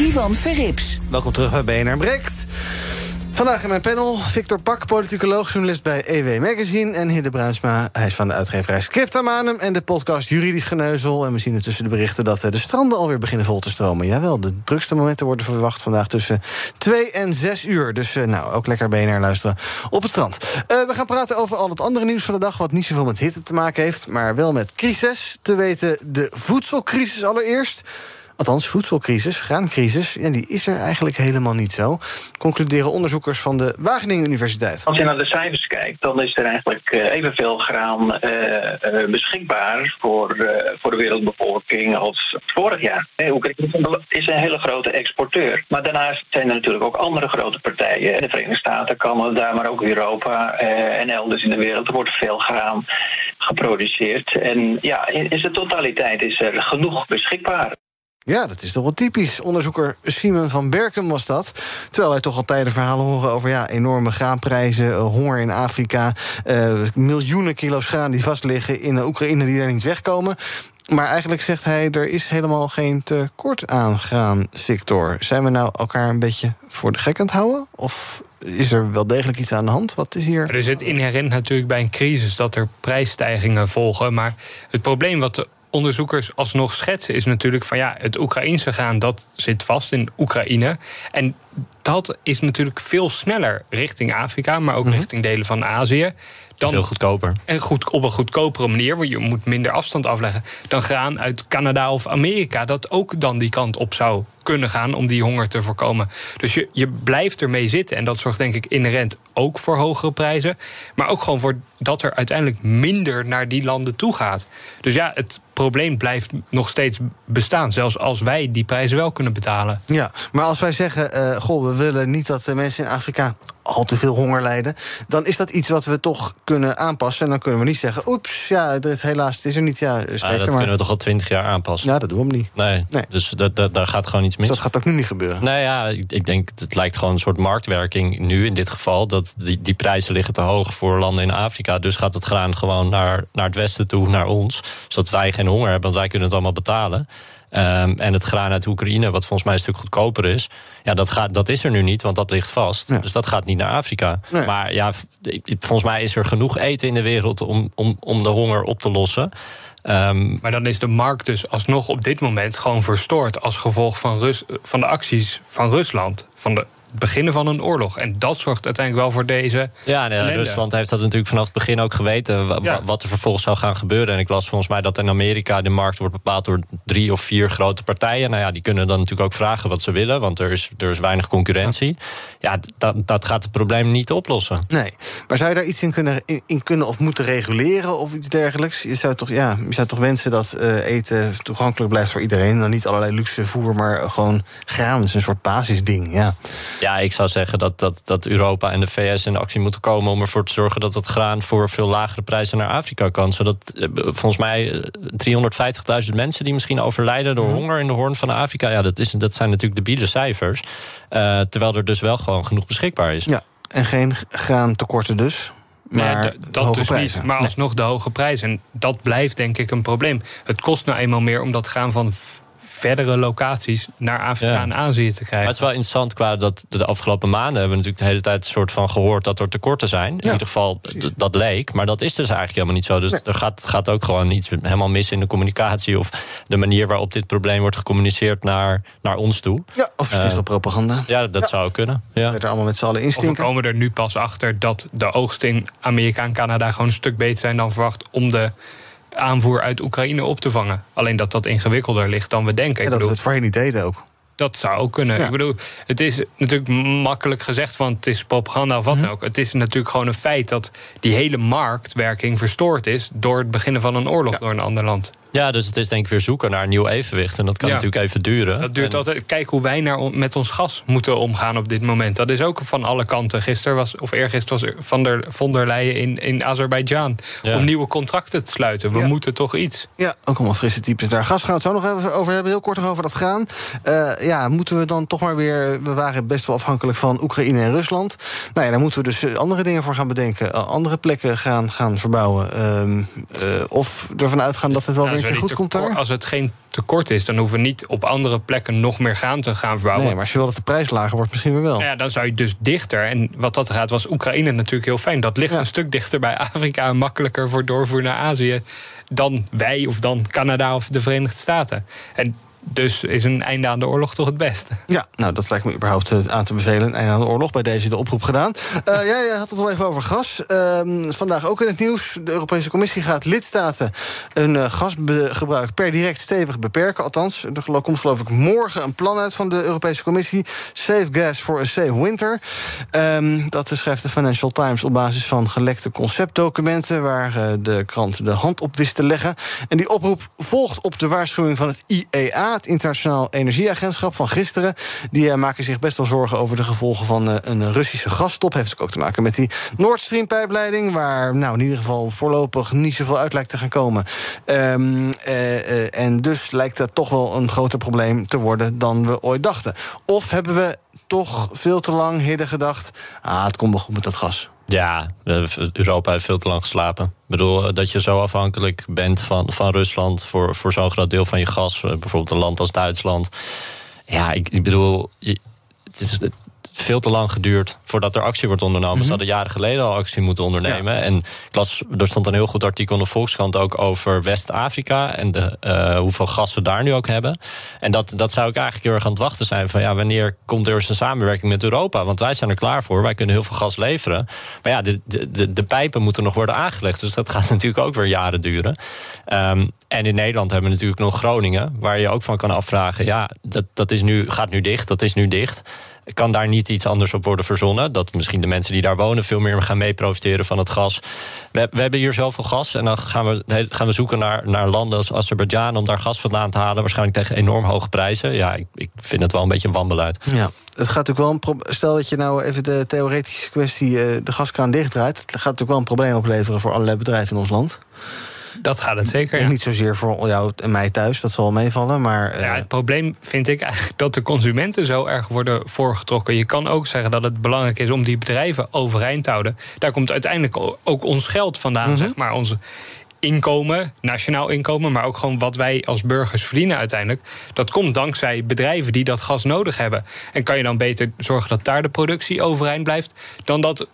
Ivan Verrips. Welkom terug bij BNR Breekt. Vandaag in mijn panel Victor Pak, politicoloog, journalist bij EW Magazine... en Hidde Bruinsma, hij is van de uitgeverij Scriptamanum... en de podcast Juridisch Geneuzel. En we zien er tussen de berichten dat eh, de stranden alweer beginnen vol te stromen. Jawel, de drukste momenten worden verwacht vandaag tussen 2 en 6 uur. Dus uh, nou, ook lekker BNR luisteren op het strand. Uh, we gaan praten over al het andere nieuws van de dag... wat niet zoveel met hitte te maken heeft, maar wel met crisis. Te weten de voedselcrisis allereerst... Althans, voedselcrisis, graancrisis, die is er eigenlijk helemaal niet zo. Concluderen onderzoekers van de Wageningen Universiteit. Als je naar de cijfers kijkt, dan is er eigenlijk uh, evenveel graan uh, uh, beschikbaar voor, voor de wereldbevolking als vorig jaar. Oekraïne is een hele grote exporteur. Maar daarnaast zijn er natuurlijk ook andere grote partijen. De Verenigde Staten, Canada, maar ook Europa en elders in de wereld. Er wordt veel graan geproduceerd. En ja, in zijn totaliteit is er genoeg beschikbaar. Ja, dat is toch wel typisch. Onderzoeker Simon van Berken was dat. Terwijl wij toch al tijden verhalen horen over ja, enorme graanprijzen, honger in Afrika, uh, miljoenen kilo's graan die vastliggen in Oekraïne die er niet wegkomen. Maar eigenlijk zegt hij, er is helemaal geen tekort aan graan, Victor. Zijn we nou elkaar een beetje voor de gek aan het houden? Of is er wel degelijk iets aan de hand? Wat is hier? Er zit inherent natuurlijk bij een crisis dat er prijsstijgingen volgen. Maar het probleem wat de onderzoekers alsnog schetsen, is natuurlijk van ja, het Oekraïnse gaan dat zit vast in Oekraïne. En dat is natuurlijk veel sneller richting Afrika, maar ook richting delen van Azië. Dan, veel goedkoper. En goed, op een goedkopere manier, want je moet minder afstand afleggen. Dan graan uit Canada of Amerika, dat ook dan die kant op zou kunnen gaan om die honger te voorkomen. Dus je, je blijft ermee zitten. En dat zorgt denk ik inherent ook voor hogere prijzen. Maar ook gewoon voor dat er uiteindelijk minder naar die landen toe gaat. Dus ja, het probleem blijft nog steeds bestaan. Zelfs als wij die prijzen wel kunnen betalen. Ja, maar als wij zeggen, uh, goh, we willen niet dat de mensen in Afrika al te veel honger lijden, dan is dat iets wat we toch kunnen aanpassen. En dan kunnen we niet zeggen, oeps, ja, het, helaas, het is er niet. Ja, ja dat maar. kunnen we toch al twintig jaar aanpassen? Ja, dat doen we hem niet. Nee, nee. dus dat, dat, daar gaat gewoon iets mis. Dus dat gaat ook nu niet gebeuren? Nou ja, ik, ik denk, het lijkt gewoon een soort marktwerking nu in dit geval. Dat die, die prijzen liggen te hoog voor landen in Afrika. Dus gaat het graan gewoon naar, naar het westen toe, naar ons. Zodat wij geen honger hebben, want wij kunnen het allemaal betalen. Um, en het graan uit Oekraïne, wat volgens mij een stuk goedkoper is, ja, dat, gaat, dat is er nu niet, want dat ligt vast. Ja. Dus dat gaat niet naar Afrika. Nee. Maar ja, volgens mij is er genoeg eten in de wereld om, om, om de honger op te lossen. Um, maar dan is de markt dus alsnog op dit moment gewoon verstoord als gevolg van, Rus, van de acties van Rusland. Van de het beginnen van een oorlog. En dat zorgt uiteindelijk wel voor deze. Ja, nee, Rusland heeft dat natuurlijk vanaf het begin ook geweten. Ja. Wat er vervolgens zou gaan gebeuren. En ik las volgens mij dat in Amerika de markt wordt bepaald door drie of vier grote partijen. Nou ja, die kunnen dan natuurlijk ook vragen wat ze willen. Want er is, er is weinig concurrentie. Ja, dat, dat gaat het probleem niet oplossen. Nee. Maar zou je daar iets in kunnen, in, kunnen of moeten reguleren of iets dergelijks? Je zou toch, ja, je zou toch wensen dat uh, eten toegankelijk blijft voor iedereen. Dan niet allerlei luxe voer, maar gewoon graan. Dat is een soort basisding. Ja. Ja, ik zou zeggen dat, dat, dat Europa en de VS in actie moeten komen om ervoor te zorgen dat het graan voor veel lagere prijzen naar Afrika kan. Zodat eh, volgens mij 350.000 mensen die misschien overlijden door honger in de hoorn van Afrika. Ja, dat, is, dat zijn natuurlijk debiele cijfers. Uh, terwijl er dus wel gewoon genoeg beschikbaar is. Ja, en geen graantekorten dus. Maar nee, dat dus prijzen. niet. Maar alsnog de hoge prijzen. En dat blijft denk ik een probleem. Het kost nou eenmaal meer om dat gaan van verdere locaties naar Afrika ja. en Azië te krijgen. Maar het is wel interessant qua dat de afgelopen maanden hebben we natuurlijk de hele tijd een soort van gehoord dat er tekorten zijn. In ieder geval dat leek, maar dat is dus eigenlijk helemaal niet zo. Dus er gaat, gaat ook gewoon iets helemaal mis in de communicatie of de manier waarop dit probleem wordt gecommuniceerd naar, naar ons toe. Ja, of is uh, propaganda? Ja, dat zou kunnen. Ja. er allemaal met z'n allen instinken. Of we komen er nu pas achter dat de oogsten in Amerika en Canada gewoon een stuk beter zijn dan verwacht om de aanvoer uit Oekraïne op te vangen. Alleen dat dat ingewikkelder ligt dan we denken. En dat bedoel, we het voorheen niet deden ook. Dat zou ook kunnen. Ja. Ik bedoel, het is natuurlijk makkelijk gezegd, want het is propaganda of wat dan mm -hmm. ook. Het is natuurlijk gewoon een feit dat die hele marktwerking verstoord is door het beginnen van een oorlog ja. door een ander land. Ja, dus het is denk ik weer zoeken naar een nieuw evenwicht. En dat kan ja. natuurlijk even duren. Dat duurt en... altijd. Kijk hoe wij naar, met ons gas moeten omgaan op dit moment. Dat is ook van alle kanten. Gisteren was, of eergisteren was van der, von der Leyen in, in Azerbeidzjan. Ja. Om nieuwe contracten te sluiten. We ja. moeten toch iets. Ja, ook allemaal frisse types daar. Gas gaan we het zo nog even over hebben. Heel kort nog over dat gaan. Uh, ja, moeten we dan toch maar weer... we waren best wel afhankelijk van Oekraïne en Rusland. Nou ja, daar moeten we dus eh, andere dingen voor gaan bedenken. Uh, andere plekken gaan, gaan verbouwen. Uh, uh, of ervan uitgaan dat het wel Nou, weer goed komt daar. Als het geen tekort is, dan hoeven we niet op andere plekken nog meer gaan te gaan verbouwen. Nee, maar als je wil dat de prijs lager wordt, misschien weer wel. Nou ja, dan zou je dus dichter. En wat dat gaat, was Oekraïne natuurlijk heel fijn. Dat ligt een stuk dichter bij Afrika en makkelijker voor doorvoer naar Azië dan wij of dan Canada of de Verenigde Staten. En dus is een einde aan de oorlog toch het beste. Ja, nou, dat lijkt me überhaupt eh, aan te bevelen. Een einde aan de oorlog, bij deze de oproep gedaan. Uh, jij had het al even over gas. Uh, vandaag ook in het nieuws. De Europese Commissie gaat lidstaten hun uh, gasgebruik per direct stevig beperken. Althans, er komt geloof ik morgen een plan uit van de Europese Commissie. Save gas for a safe winter. Um, dat schrijft de Financial Times op basis van gelekte conceptdocumenten... waar de krant de hand op wist te leggen. En die oproep volgt op de waarschuwing van het IEA Internationaal Energieagentschap van gisteren. Die uh, maken zich best wel zorgen over de gevolgen van uh, een Russische gasstop. Heeft ook te maken met die Nord Stream pijpleiding. Waar nou in ieder geval voorlopig niet zoveel uit lijkt te gaan komen. Um, uh, en dus lijkt dat toch wel een groter probleem te worden dan we ooit dachten. Of hebben we toch veel te lang hidden gedacht. Ah, het komt wel goed met dat gas. Ja, Europa heeft veel te lang geslapen. Ik bedoel, dat je zo afhankelijk bent van, van Rusland voor, voor zo'n groot deel van je gas. Bijvoorbeeld een land als Duitsland. Ja, ik, ik bedoel, het is veel te lang geduurd voordat er actie wordt ondernomen. Mm -hmm. Ze hadden jaren geleden al actie moeten ondernemen. Ja. En ik las, er stond een heel goed artikel in de Volkskrant ook over West-Afrika en de, uh, hoeveel gas we daar nu ook hebben. En dat, dat zou ik eigenlijk heel erg aan het wachten zijn van ja, wanneer komt er eens een samenwerking met Europa? Want wij zijn er klaar voor, wij kunnen heel veel gas leveren. Maar ja, de, de, de, de pijpen moeten nog worden aangelegd. Dus dat gaat natuurlijk ook weer jaren duren. Um, en in Nederland hebben we natuurlijk nog Groningen, waar je ook van kan afvragen: ja, dat, dat is nu, gaat nu dicht, dat is nu dicht. Kan daar niet iets anders op worden verzonnen? Dat misschien de mensen die daar wonen veel meer gaan mee profiteren van het gas. We, we hebben hier zoveel gas en dan gaan we, gaan we zoeken naar, naar landen als Azerbeidzjan om daar gas vandaan te halen. Waarschijnlijk tegen enorm hoge prijzen. Ja, ik, ik vind het wel een beetje een wanbeleid. Ja. Het gaat natuurlijk wel een Stel dat je nou even de theoretische kwestie uh, de gaskraan dichtdraait. Het gaat natuurlijk wel een probleem opleveren voor allerlei bedrijven in ons land. Dat gaat het zeker. En ja. niet zozeer voor jou en mij thuis, dat zal meevallen. Maar, ja, het probleem vind ik eigenlijk dat de consumenten zo erg worden voorgetrokken. Je kan ook zeggen dat het belangrijk is om die bedrijven overeind te houden. Daar komt uiteindelijk ook ons geld vandaan, mm -hmm. zeg maar. Onze inkomen, nationaal inkomen, maar ook gewoon wat wij als burgers verdienen uiteindelijk. Dat komt dankzij bedrijven die dat gas nodig hebben. En kan je dan beter zorgen dat daar de productie overeind blijft, dan dat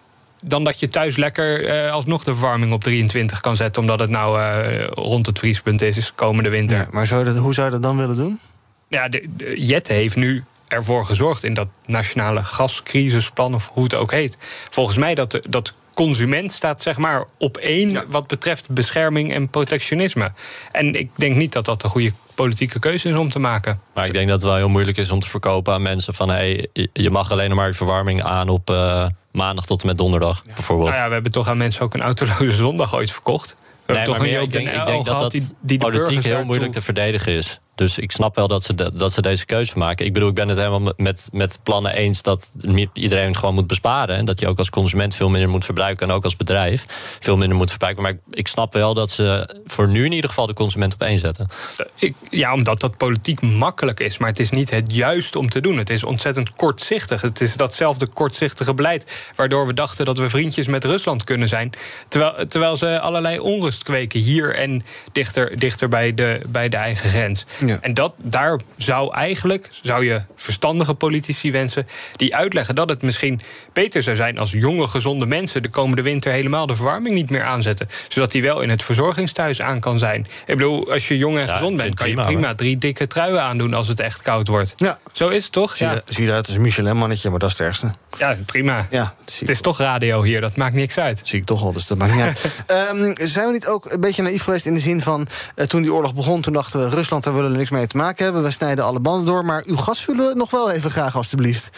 dan dat je thuis lekker uh, alsnog de verwarming op 23 kan zetten... omdat het nou uh, rond het vriespunt is, is komende winter. Ja, maar zou dat, hoe zou je dat dan willen doen? Ja, de, heeft nu ervoor gezorgd in dat nationale gascrisisplan... of hoe het ook heet. Volgens mij dat de, dat consument staat zeg maar op één... Ja. wat betreft bescherming en protectionisme. En ik denk niet dat dat een goede politieke keuze is om te maken. Maar ik denk dat het wel heel moeilijk is om te verkopen aan mensen... van hey, je mag alleen maar je verwarming aan op... Uh maandag tot en met donderdag, ja. bijvoorbeeld. Nou ja, we hebben toch aan mensen ook een autoloze zondag ooit verkocht. We nee, toch meer, ik denk, ik denk dat dat die, die politiek heel moeilijk toe... te verdedigen is. Dus ik snap wel dat ze, dat ze deze keuze maken. Ik bedoel, ik ben het helemaal met, met plannen eens dat iedereen gewoon moet besparen. En dat je ook als consument veel minder moet verbruiken. En ook als bedrijf veel minder moet verbruiken. Maar ik, snap wel dat ze voor nu in ieder geval de consument op één zetten. Ik, ja, omdat dat politiek makkelijk is. Maar het is niet het juiste om te doen. Het is ontzettend kortzichtig. Het is datzelfde kortzichtige beleid. Waardoor we dachten dat we vriendjes met Rusland kunnen zijn. Terwijl, terwijl ze allerlei onrust kweken hier en dichter, dichter bij, de, bij de eigen grens. Ja. En dat, daar zou eigenlijk, zou je verstandige politici wensen... die uitleggen dat het misschien beter zou zijn... als jonge, gezonde mensen de komende winter helemaal de verwarming niet meer aanzetten. Zodat die wel in het verzorgingsthuis aan kan zijn. Ik bedoel, als je jong en ja, gezond bent... kan prima, je prima hoor. drie dikke truien aandoen als het echt koud wordt. Ja. Zo is het toch? Zie, ja. zie je eruit als een Michelin-mannetje, maar dat is het ergste. Ja, prima. Ja, het is toch radio hier, dat maakt niks uit. Dat zie ik toch wel, dus dat maakt niet uit. um, zijn we niet ook een beetje naïef geweest in de zin van... Uh, toen die oorlog begon, toen dachten we... Rusland, daar willen niks mee te maken hebben. We snijden alle banden door. Maar uw gas willen we nog wel even graag, alstublieft.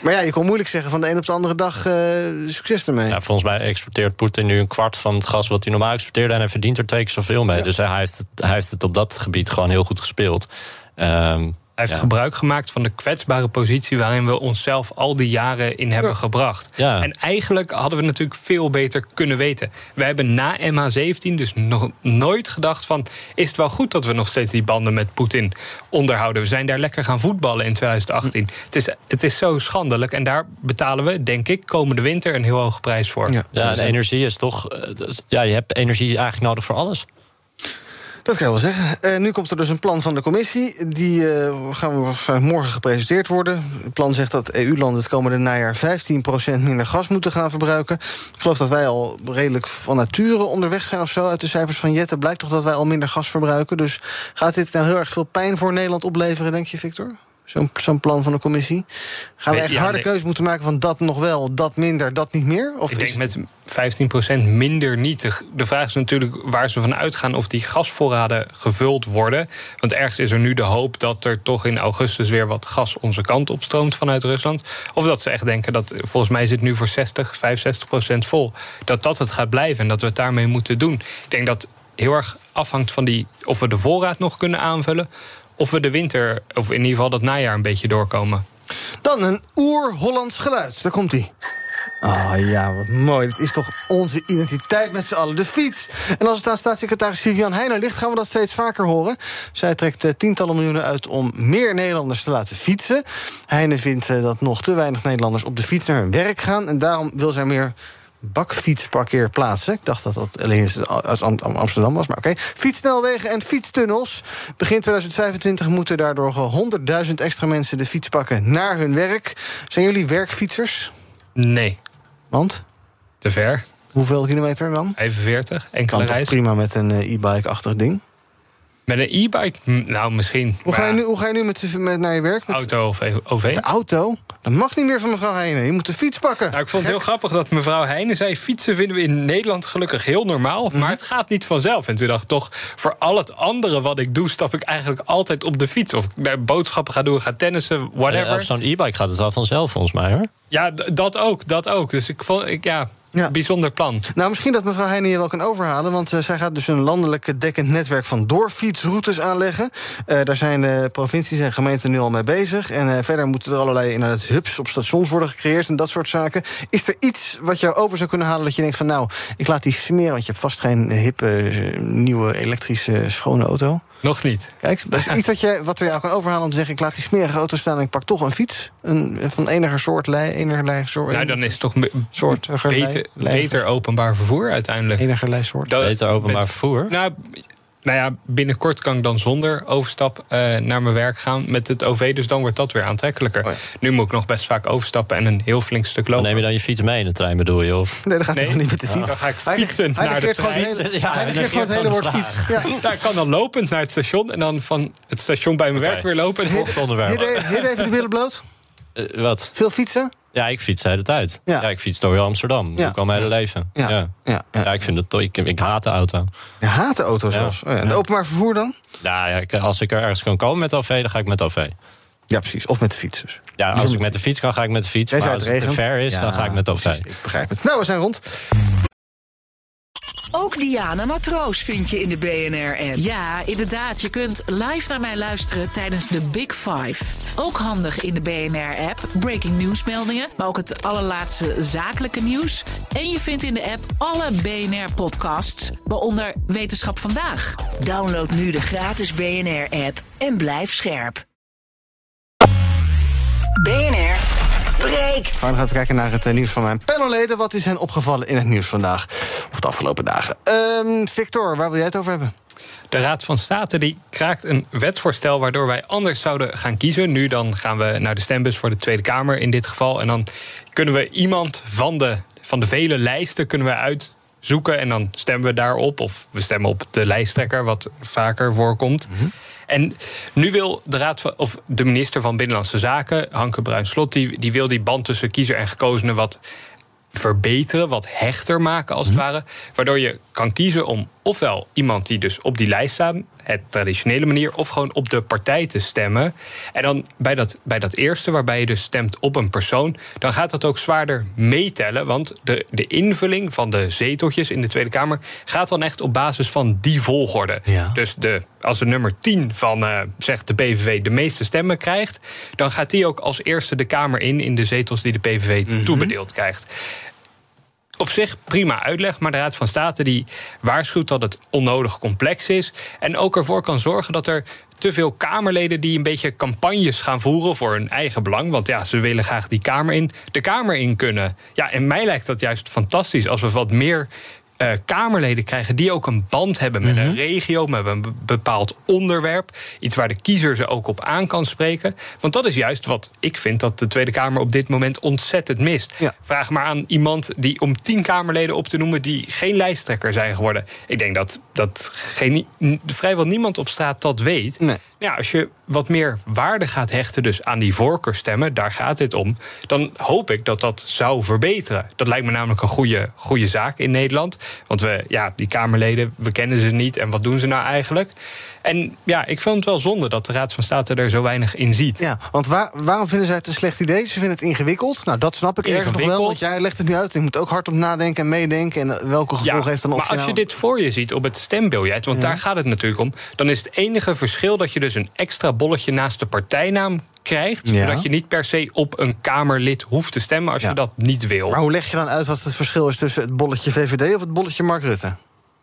Maar ja, je kon moeilijk zeggen van de een op de andere dag... Uh, succes ermee. Ja, volgens mij exporteert Poetin nu een kwart van het gas... wat hij normaal exporteerde en hij verdient er twee keer zoveel mee. Ja. Dus hij heeft, het, hij heeft het op dat gebied gewoon heel goed gespeeld. Um, Hij heeft gebruik gemaakt van de kwetsbare positie waarin we onszelf al die jaren in hebben gebracht. Ja. En eigenlijk hadden we natuurlijk veel beter kunnen weten. Wij hebben na MH17 dus nog nooit gedacht van... is het wel goed dat we nog steeds die banden met Poetin onderhouden? We zijn daar lekker gaan voetballen in 2018. Het, is, het is zo schandelijk en daar betalen we, denk ik, komende winter... een heel hoge prijs voor. Ja, de energie is toch. eh, Ja, je hebt energie eigenlijk nodig voor alles. Dat kan je wel zeggen. Eh, nu komt er dus een plan van de commissie. Die eh, gaan we waarschijnlijk morgen gepresenteerd worden. Het plan zegt dat EU-landen het komende najaar 15% minder gas moeten gaan verbruiken. Ik geloof dat wij al redelijk van nature onderweg zijn of zo. Uit de cijfers van Jette blijkt toch dat wij al minder gas verbruiken. Dus gaat dit nou heel erg veel pijn voor Nederland opleveren, denk je, Victor? Zo'n zo'n plan van de commissie. Gaan we echt ja, harde nee. keuze moeten maken van dat nog wel, dat minder, dat niet meer? Of ik denk het- met 15% minder niet. De- vraag is natuurlijk waar ze van uitgaan of die gasvoorraden gevuld worden. Want ergens is er nu de hoop dat er toch in augustus weer wat gas onze kant op stroomt vanuit Rusland. Of dat ze echt denken dat volgens mij zit nu voor 60, 65% vol. Dat dat het gaat blijven en dat we het daarmee moeten doen. Ik denk dat heel erg afhangt van die, of we de voorraad nog kunnen aanvullen. Of we de winter, of in ieder geval dat najaar een beetje doorkomen. Dan een oer-Hollands geluid. Daar komt hij. Ah ja, wat mooi. Het is toch onze identiteit met z'n allen, de fiets. En als het aan staatssecretaris Vivian Heijner ligt... gaan we dat steeds vaker horen. Zij trekt eh, tientallen miljoenen uit om meer Nederlanders te laten fietsen. Heijner vindt eh, dat nog te weinig Nederlanders op de fiets naar hun werk gaan... en daarom wil zij meer bakfietsparkeerplaatsen. Ik dacht dat dat alleen uit Am- Amsterdam was, maar oké. Fietssnelwegen en fietstunnels. Begin 2025 moeten daardoor gewoon 100.000 extra mensen de fiets pakken naar hun werk. Zijn jullie werkfietsers? Nee. Want? Te ver. Hoeveel kilometer dan? 45, enkele Kan reis. prima met een eh, e-bike-achtig ding. Met een e-bike? Hm, Nou, misschien. Hoe ga, je nu, hoe ga je nu met, met naar je werk? Met Auto of OV? de auto? Dat mag niet meer van mevrouw Heijnen. Je moet de fiets pakken. Nou, ik vond het heel grappig dat mevrouw Heijnen zei... fietsen vinden we in Nederland gelukkig heel normaal... Mhm. maar het gaat niet vanzelf. En toen dacht ik toch, voor al het andere wat ik doe... stap ik eigenlijk altijd op de fiets. Of ik naar boodschappen ga doen, ga tennissen, Ja, whatever. Op zo'n e-bike gaat het wel vanzelf, volgens mij hoor. Ja, dat ook, dat ook. Dus ik vond, ik, ja, bijzonder plan. Nou, misschien dat mevrouw Heijnen je wel kan overhalen. Want eh, zij gaat dus een landelijk dekkend netwerk van doorfietsroutes aanleggen. Eh, daar zijn de provincies en gemeenten nu al mee bezig. En eh, verder moeten er allerlei inderdaad hubs op stations worden gecreëerd en dat soort zaken. Is er iets wat jou over zou kunnen halen dat je denkt van nou, ik laat die smeren, want je hebt vast geen hippe, eh, nieuwe elektrische schone auto. Nog niet. Kijk, dat is iets wat, je, wat er jou kan overhalen om te zeggen... ik laat die smerige auto staan en ik pak toch een fiets. Een, van enige soort, lei, enige soort... Nou, dan is het toch soort beter, beter openbaar vervoer uiteindelijk. Enige soort. Dat- Beter openbaar met- vervoer. Nou, nou ja, binnenkort kan ik dan zonder overstap eh, naar mijn werk gaan met het OV. Dus dan wordt dat weer aantrekkelijker. Nu moet ik nog best vaak overstappen en een heel flink stuk Dan lopen. neem je dan je fiets mee in de trein, bedoel je? Of? Nee, dat gaat Nee. toch niet met de fiets? Dan ga ik Hij fietsen hij naar de negeert gewoon trein. het hele- Ja, Hij hij negeert gewoon het hele woord fiets. Ja. Ik kan dan lopend naar het station en dan van het station bij mijn werk weer lopen. Volgende onderwerp. Hidde even de billen bloot. Eh, wat? Veel fietsen? Ja, ik fiets de hele tijd. Ja. Ja, ik fiets door heel Amsterdam. Dat Ja. doe ik al mijn hele leven. Ja. Ja. Ja, Ja. ik vind het toch. Ik, ik haat de auto. Je haat de auto Ja. zelfs. Oh ja, en de openbaar vervoer dan? Ja, ja, ik- als ik er ergens kan komen met OV, dan ga ik met OV. Ja, precies. Of met de fiets dus. Ja, als ik met de fiets kan, ga ik met de fiets. Maar als het het te ver is, Ja, dan ga ik met OV. precies, ik begrijp het. Nou, we zijn rond. Ook Diana Matroos vind je in de BNR-app. Ja, inderdaad. Je kunt live naar mij luisteren tijdens de Big Five. Ook handig in de BNR-app. Breaking nieuwsmeldingen, maar ook het allerlaatste zakelijke nieuws. En je vindt in de app alle BNR-podcasts, waaronder Wetenschap Vandaag. Download nu de gratis BNR-app en blijf scherp. BNR breekt. Gaan we nog even kijken naar het eh, nieuws van mijn panelleden. Wat is hen opgevallen in het nieuws vandaag? Of de afgelopen dagen? Ehm, Victor, waar wil jij het over hebben? De Raad van State die kraakt een wetsvoorstel waardoor wij anders zouden gaan kiezen. Nu dan gaan we naar de stembus voor de Tweede Kamer in dit geval. En dan kunnen we iemand van de, van de vele lijsten kunnen we uitzoeken. En dan stemmen we daarop. Of we stemmen op de lijsttrekker, wat vaker voorkomt. En nu wil de, raad van, of de minister van Binnenlandse Zaken, Hanke Bruinslot, die, die wil die band tussen kiezer en gekozenen wat verbeteren, wat hechter maken als het ware. Waardoor je kan kiezen om ofwel iemand die dus op die lijst staat, het traditionele manier, of gewoon op de partij te stemmen. En dan bij dat, bij dat eerste, waarbij je dus stemt op een persoon, dan gaat dat ook zwaarder meetellen. Want de, de invulling van de zeteltjes in de Tweede Kamer gaat dan echt op basis van die volgorde. Dus de, als de nummer 10 van, eh, zegt de PVV, de meeste stemmen krijgt, dan gaat die ook als eerste de Kamer in in de zetels die de PVV toebedeeld krijgt op zich prima uitleg, maar de Raad van State die waarschuwt dat het onnodig complex is en ook ervoor kan zorgen dat er te veel Kamerleden die een beetje campagnes gaan voeren voor hun eigen belang. Want ja, ze willen graag die Kamer in, de Kamer in kunnen. Ja, en mij lijkt dat juist fantastisch als we wat meer eh, Kamerleden krijgen die ook een band hebben met een regio, met een bepaald onderwerp. Iets waar de kiezer ze ook op aan kan spreken. Want dat is juist wat ik vind dat de Tweede Kamer op dit moment ontzettend mist. Vraag maar aan iemand die om tien Kamerleden op te noemen die geen lijsttrekker zijn geworden. Ik denk dat, dat geen, vrijwel niemand op straat dat weet. Ja, als je wat meer waarde gaat hechten dus aan die voorkeurstemmen, daar gaat dit om, dan hoop ik dat dat zou verbeteren. Dat lijkt me namelijk een goede, goede zaak in Nederland. Want we, ja, die Kamerleden, we kennen ze niet en wat doen ze nou eigenlijk? En ja, ik vind het wel zonde dat de Raad van State er zo weinig in ziet. Ja, want waar, waarom vinden zij het een slecht idee? Ze vinden het ingewikkeld. Nou, dat snap ik ergens nog wel. Want jij legt het nu uit. Ik moet ook hard op nadenken en meedenken. En welke gevolgen heeft dan op Maar als je dit voor je ziet op het stembiljet, want daar gaat het natuurlijk om, dan is het enige verschil dat je dus een extra bolletje naast de partijnaam krijgt. Ja. Zodat je niet per se op een Kamerlid hoeft te stemmen als je dat niet wil. Maar hoe leg je dan uit wat het verschil is tussen het bolletje VVD of het bolletje Mark Rutte?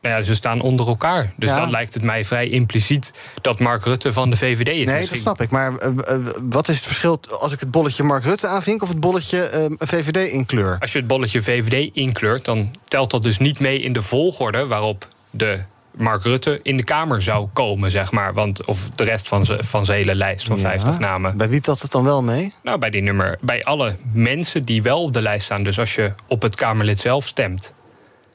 Nou ja, ze staan onder elkaar. Dus Ja. dan lijkt het mij vrij impliciet dat Mark Rutte van de VVD is. Nee, dat snap ik. Maar eh, eh, wat is het verschil als ik het bolletje Mark Rutte aanvink of het bolletje eh, VVD in kleur? Als je het bolletje VVD inkleurt, dan telt dat dus niet mee in de volgorde waarop de Mark Rutte in de Kamer zou komen, zeg maar. Want, of de rest van zijn van zijn hele lijst van Ja. 50 namen. Bij wie telt het dan wel mee? Nou, bij die nummer, bij alle mensen die wel op de lijst staan. Dus als je op het Kamerlid zelf stemt.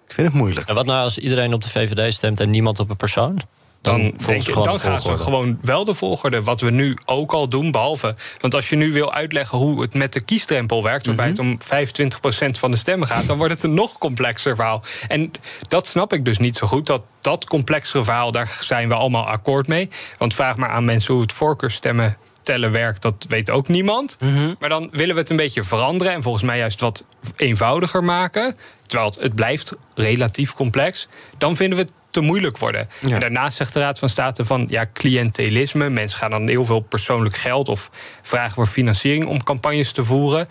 Ik vind het moeilijk. En wat nou als iedereen op de VVD stemt en niemand op een persoon? Dan, volgens denk je, dan gaan ze gewoon wel de volgorde. Wat we nu ook al doen, behalve. Want als je nu wil uitleggen hoe het met de kiesdrempel werkt, waarbij het om 25% van de stemmen gaat, dan wordt het een nog complexer verhaal. En dat snap ik dus niet zo goed. Dat dat complexere verhaal, daar zijn we allemaal akkoord mee. Want vraag maar aan mensen hoe het voorkeurstemmen tellen werkt, dat weet ook niemand. Maar dan willen we het een beetje veranderen en volgens mij juist wat eenvoudiger maken. Terwijl het, het blijft relatief complex. Dan vinden we het te moeilijk worden. En daarnaast zegt de Raad van State van ja, cliëntelisme. Mensen gaan dan heel veel persoonlijk geld of vragen voor financiering om campagnes te voeren.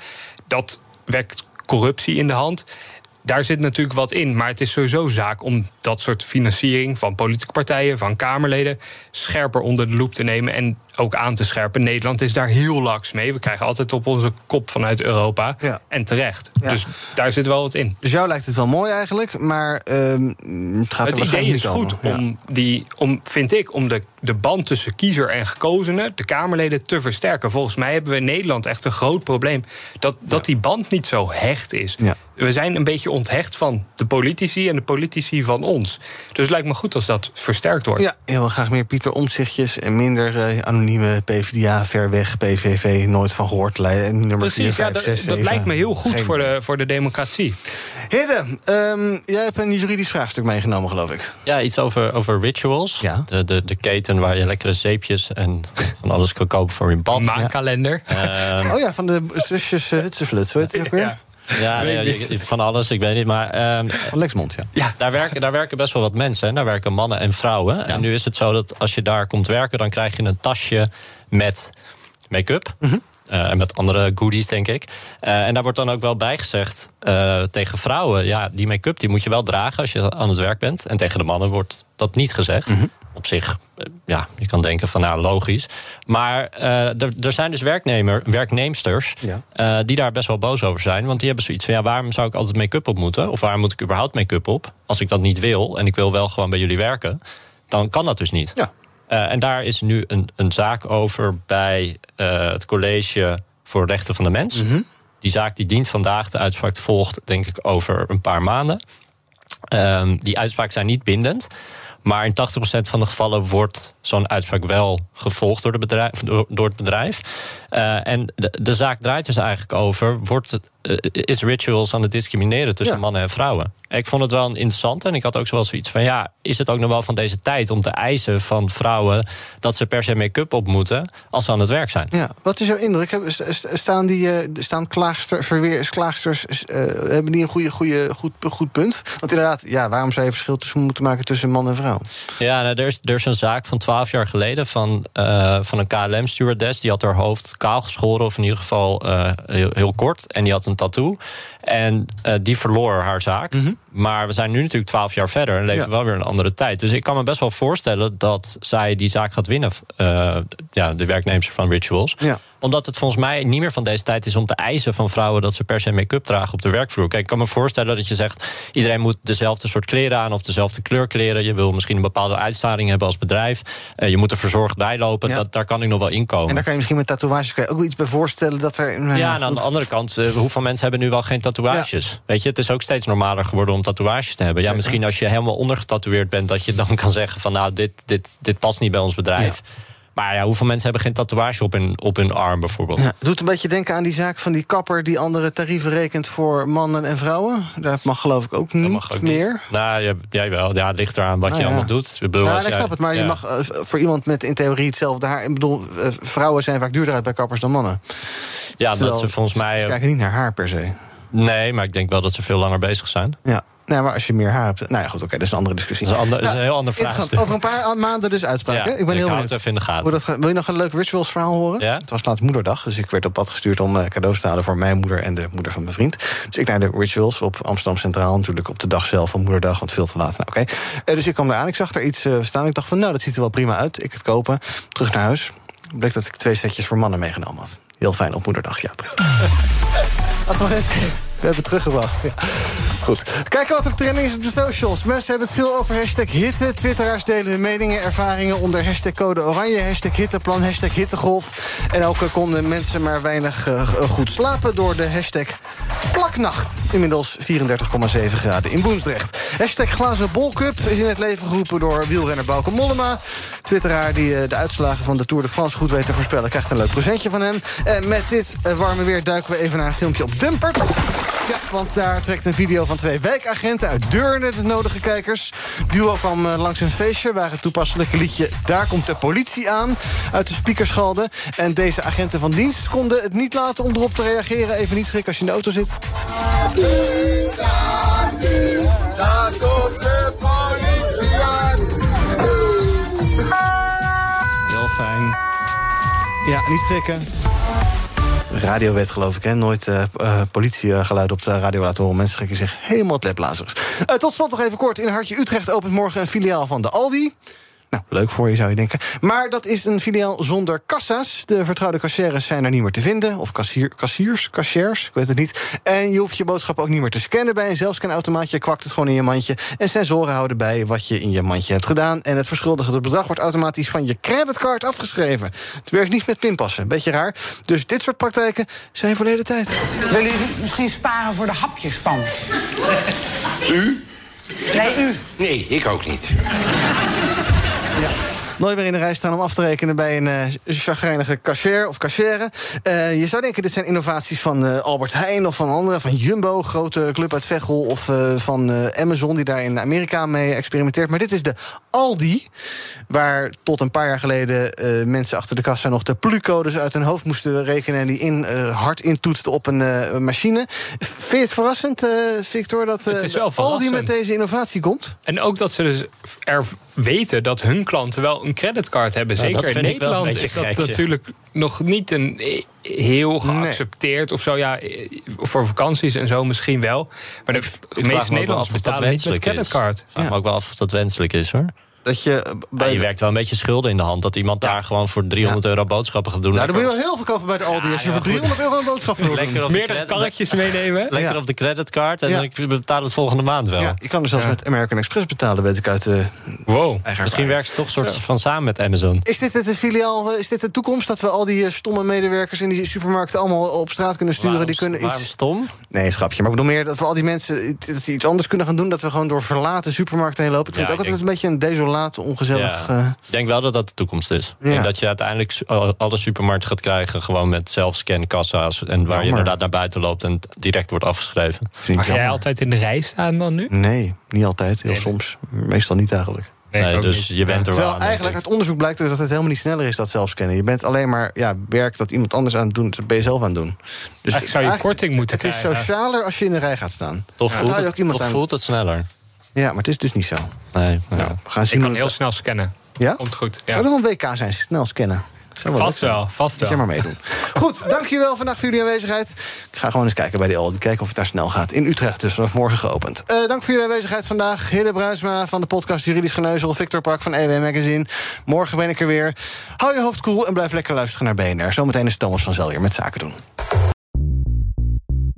Dat wekt corruptie in de hand. Daar zit natuurlijk wat in, maar het is sowieso zaak om dat soort financiering van politieke partijen, van Kamerleden, scherper onder de loep te nemen en ook aan te scherpen. Nederland is daar heel laks mee. We krijgen altijd op onze kop vanuit Europa. En terecht. Dus daar zit wel wat in. Dus jou lijkt het wel mooi eigenlijk, maar ehm, het gaat er Het idee is goed. Ja. om, die, om, vind ik, om de, de band tussen kiezer en gekozenen, de Kamerleden, te versterken. Volgens mij hebben we in Nederland echt een groot probleem dat, dat die band niet zo hecht is. We zijn een beetje onthecht van de politici en de politici van ons. Dus het lijkt me goed als dat versterkt wordt. Ja, wil graag meer Pieter Omtzigtjes en minder eh, anonieme PvdA, ver weg, PVV, nooit van gehoord. Nummer Precies, 4, ja, 5, dat, 6, dat 7. lijkt me heel goed Geen voor de, voor de democratie. Hidde, ehm, jij hebt een juridisch vraagstuk meegenomen, geloof ik. Ja, iets over, over rituals. De, de, de keten waar je lekkere zeepjes en van alles kan kopen voor in bad. Maankalender. Ehm, oh ja, van de zusjes uh, Hutseflut, zo heet het ook weer? Ja, ja, van alles, ik weet niet. Maar, ehm, van Lexmond, ja. Daar, werken, daar werken best wel wat mensen. Hè. Daar werken mannen en vrouwen. En nu is het zo dat als je daar komt werken... dan krijg je een tasje met make-up. Eh, en met andere goodies, denk ik. Eh, en daar wordt dan ook wel bij gezegd eh, tegen vrouwen... ja, die make-up die moet je wel dragen als je aan het werk bent. En tegen de mannen wordt dat niet gezegd. Op zich, eh, ja, je kan denken van nou, logisch. Maar eh, er, er zijn dus werknemer, werknemsters... eh, die daar best wel boos over zijn. Want die hebben zoiets van... ja, waarom zou ik altijd make-up op moeten? Of waarom moet ik überhaupt make-up op? Als ik dat niet wil en ik wil wel gewoon bij jullie werken... dan kan dat dus niet. Eh, en daar is nu een, een zaak over bij het College voor Rechten van de Mens. Die zaak die dient vandaag. De uitspraak volgt, denk ik, over een paar maanden. Ehm, die uitspraken zijn niet bindend. Maar in 80% van de gevallen wordt zo'n uitspraak wel gevolgd door, de bedrijf, door, door het bedrijf. Eh, en de, zaak draait dus eigenlijk over: wordt het, is rituals aan het discrimineren tussen Ja. mannen en vrouwen. Ik vond het wel interessant en ik had ook zo wel zoiets van... ja, is het ook nog wel van deze tijd om te eisen van vrouwen... dat ze per se make-up op moeten als ze aan het werk zijn? Ja, wat is jouw indruk? Staan, die, eh, staan klaagster, verweer, klaagsters, eh, hebben die een goede, goede, goed, goed punt? Want inderdaad, ja, waarom zou je verschil tussen moeten maken tussen man en vrouw? Ja, nou, er, is, er is een zaak van 12 jaar geleden van, eh, van een KLM-stewardess. Die had haar hoofd kaal geschoren, of in ieder geval eh, heel, heel kort. En die had een tattoo. En eh, die verloor haar zaak. Maar we zijn nu natuurlijk 12 jaar verder en leven Ja. wel weer een andere tijd. Dus ik kan me best wel voorstellen dat zij die zaak gaat winnen. eh, ja, de werknemers van Rituals. Ja. Omdat het volgens mij niet meer van deze tijd is om te eisen van vrouwen dat ze per se make-up dragen op de werkvloer. Kijk, ik kan me voorstellen dat je zegt: iedereen moet dezelfde soort kleren aan of dezelfde kleur kleren. Je wil misschien een bepaalde uitstraling hebben als bedrijf. Eh, je moet er verzorgd bij lopen. Dat, daar kan ik nog wel inkomen. En daar kan je misschien met tatoeages ook iets bij voorstellen dat er. nou Ja, en aan de andere kant, eh, hoeveel mensen hebben nu wel geen tatoeages? Weet je, het is ook steeds normaler geworden om tatoeages te hebben. Ja, misschien als je helemaal ondergetatoeëerd bent, dat je dan kan zeggen van nou, dit, dit, dit past niet bij ons bedrijf. Maar ja, hoeveel mensen hebben geen tatoeage op hun, op hun arm bijvoorbeeld? Ja, het doet een beetje denken aan die zaak van die kapper die andere tarieven rekent voor mannen en vrouwen. Dat mag geloof ik ook niet ook meer. niet. Nou, jij wel. Ja, het ligt eraan wat Ah, je ja. allemaal doet. Ik bedoel, Ja, ik snap het, maar je mag eh, voor iemand met in theorie hetzelfde haar. Ik bedoel, eh, vrouwen zijn vaak duurder uit bij kappers dan mannen. Ja, Terwijl dat ze volgens mij. Ze kijken niet naar haar per se. Nee, maar ik denk wel dat ze veel langer bezig zijn. Ja. Nee, maar als je meer haar hebt. Nou ja, goed, oké, dat is een andere discussie. Dat is een, ander, dat is een heel ander Interessant. vraagstuk. Over een paar maanden dus uitspraken. Ja, ik ben heel benieuwd. het even in de gaten. Hoe dat gaat. Wil je nog een leuk rituals verhaal horen? Ja? Het was laatst moederdag, dus ik werd op pad gestuurd om eh, cadeaus te halen voor mijn moeder en de moeder van mijn vriend. Dus ik naar de rituals op Amsterdam Centraal, natuurlijk op de dag zelf van moederdag, want veel te laat. Nou, oké. Eh, dus ik kwam daar aan, ik zag er iets eh, staan. Ik dacht van, nou, dat ziet er wel prima uit. Ik het kopen, terug naar huis. Bleek dat ik twee setjes voor mannen meegenomen had. Heel fijn op moederdag, ja, prettig. Laten we even. We hebben het teruggebracht. Goed. Kijken wat er trending is op de socials. Mensen hebben het veel over hashtag hitte. Twitteraars delen hun meningen, ervaringen onder hashtag code oranje, hashtag hitteplan, hashtag hittegolf. En ook eh, konden mensen maar weinig eh, goed slapen door de hashtag plaknacht. Inmiddels 34,7 graden in Woensdrecht. Hashtag glazen bolcup is in het leven geroepen door wielrenner Bauke Mollema. Twitteraar die eh, de uitslagen van de Tour de France goed weet te voorspellen... krijgt een leuk presentje van hem. En met dit eh, warme weer duiken we even naar een filmpje op Dumpert. Ja, want daar trekt een video van twee wijkagenten uit Deurne de nodige kijkers. Duo kwam eh, langs een feestje waar het toepasselijke liedje... Daar komt de politie aan uit de speakers. En deze agenten van dienst konden het niet laten om erop te reageren. Even niet schrikken als je in de auto zit. Daar komt de politie aan. Heel fijn. Ja, niet schrikken. Radiowet, geloof ik, hè? Nooit eh eh, politiegeluid op de radio laten horen. Mensen schrikken zich helemaal het leplazers. Eh, tot slot nog even kort. In Hartje Utrecht opent morgen een filiaal van de Aldi. Nou, leuk voor je zou je denken. Maar dat is een filiaal zonder kassa's. De vertrouwde kassières zijn er niet meer te vinden. Of kassier, kassiers, kassiers, ik weet het niet. En je hoeft je boodschap ook niet meer te scannen bij een zelfscanautomaatje. Je kwakt het gewoon in je mandje. En sensoren houden bij wat je in je mandje hebt gedaan. En het verschuldigde bedrag wordt automatisch van je creditcard afgeschreven. Het werkt niet met pinpassen. Beetje raar. Dus dit soort praktijken zijn verleden tijd. Willen jullie misschien sparen voor de hapjespan? U? Nee, u. Nee, ik ook niet. Yeah. Nooit meer in de rij staan om af te rekenen bij een eh chagrijnige cashier of cashier. Eh, je zou denken, dit zijn innovaties van eh, Albert Heijn of van anderen, van Jumbo, grote club uit Veghel, of van Amazon, die daar in Amerika mee experimenteert. Maar dit is de Aldi, waar tot een paar jaar geleden mensen achter de kassa nog de plucodes uit hun hoofd moesten rekenen en die in, hard intoetsten op een machine. Vind je het verrassend, Victor, dat Aldi met deze innovatie komt? En ook dat ze dus er weten dat hun klanten wel een creditcard hebben. Ja, Zeker in Nederland is dat natuurlijk nog niet een eh, heel geaccepteerd of zo. Ja, eh, voor vakanties en zo misschien wel. Maar de, meeste Nederlanders betalen niet met creditcard. Ik vraag me ook wel af of dat wenselijk is hoor. Dat je, Ja, je werkt wel een beetje schulden in de hand. Dat iemand daar gewoon voor 300 euro boodschappen gaat doen. Nou, dan moet je wel heel veel kopen bij de Aldi. als je ja, voor goed. 300 euro een boodschap wil doen. Lekker op de Meerdere karretjes meenemen. Lekker Ja. op de creditcard en Ja. ik betaal het volgende maand wel. Ja, je kan er zelfs met American Express betalen, weet ik uit de Wow. eigen Misschien werkt ze toch soort van samen met Amazon. Is dit het filiaal, eh, is dit de toekomst? Dat we al die eh, stomme medewerkers in die supermarkten allemaal op straat kunnen sturen? Waarom- die kunnen waarom iets... stom? Nee, schrapje. Maar ik bedoel meer dat we al die mensen dat die iets anders kunnen gaan doen. Dat we gewoon door verlaten supermarkten heen lopen. Ik vind Ja, het ook ik altijd een beetje een ongezellig. Ja. eh, Ik denk wel dat dat de toekomst is. Ja. denk dat je uiteindelijk alle supermarkten gaat krijgen... gewoon met zelfscan kassa's. En waar je inderdaad naar buiten loopt en direct wordt afgeschreven. vind Mag jij altijd in de rij staan dan nu? Nee, niet altijd. Heel soms. Meestal niet eigenlijk. Nee, dus je bent er wel Terwijl eigenlijk uit onderzoek blijkt ook dat het helemaal niet sneller is, dat zelfscannen. Je bent alleen maar ja, werk dat iemand anders aan het doen, dat ben je zelf aan het doen. Dus Eigenlijk zou je korting moeten Het is krijgen. socialer als je in de rij gaat staan. Toch, voelt, het, ook iemand toch aan. voelt het sneller. Ja, maar het is dus niet zo. Nee, Nou, we gaan zien Ik kan heel snel scannen. Ja? Komt goed. Ja. Zou er een WK zijn, snel scannen? Zou wel Vast wel, vast Moet wel. maar meedoen. Goed, dankjewel vandaag voor jullie aanwezigheid. Ik ga gewoon eens kijken bij de Aldi, kijken of het daar snel gaat. In Utrecht dus, vanaf morgen geopend. Eh, dank voor jullie aanwezigheid vandaag. Hille Bruinsma van de podcast Juridisch Geneuzel. Victor Pak van EW Magazine. Morgen ben ik er weer. Hou je hoofd koel en blijf lekker luisteren naar BNR. Zometeen is Thomas van Zeljer met Zaken doen.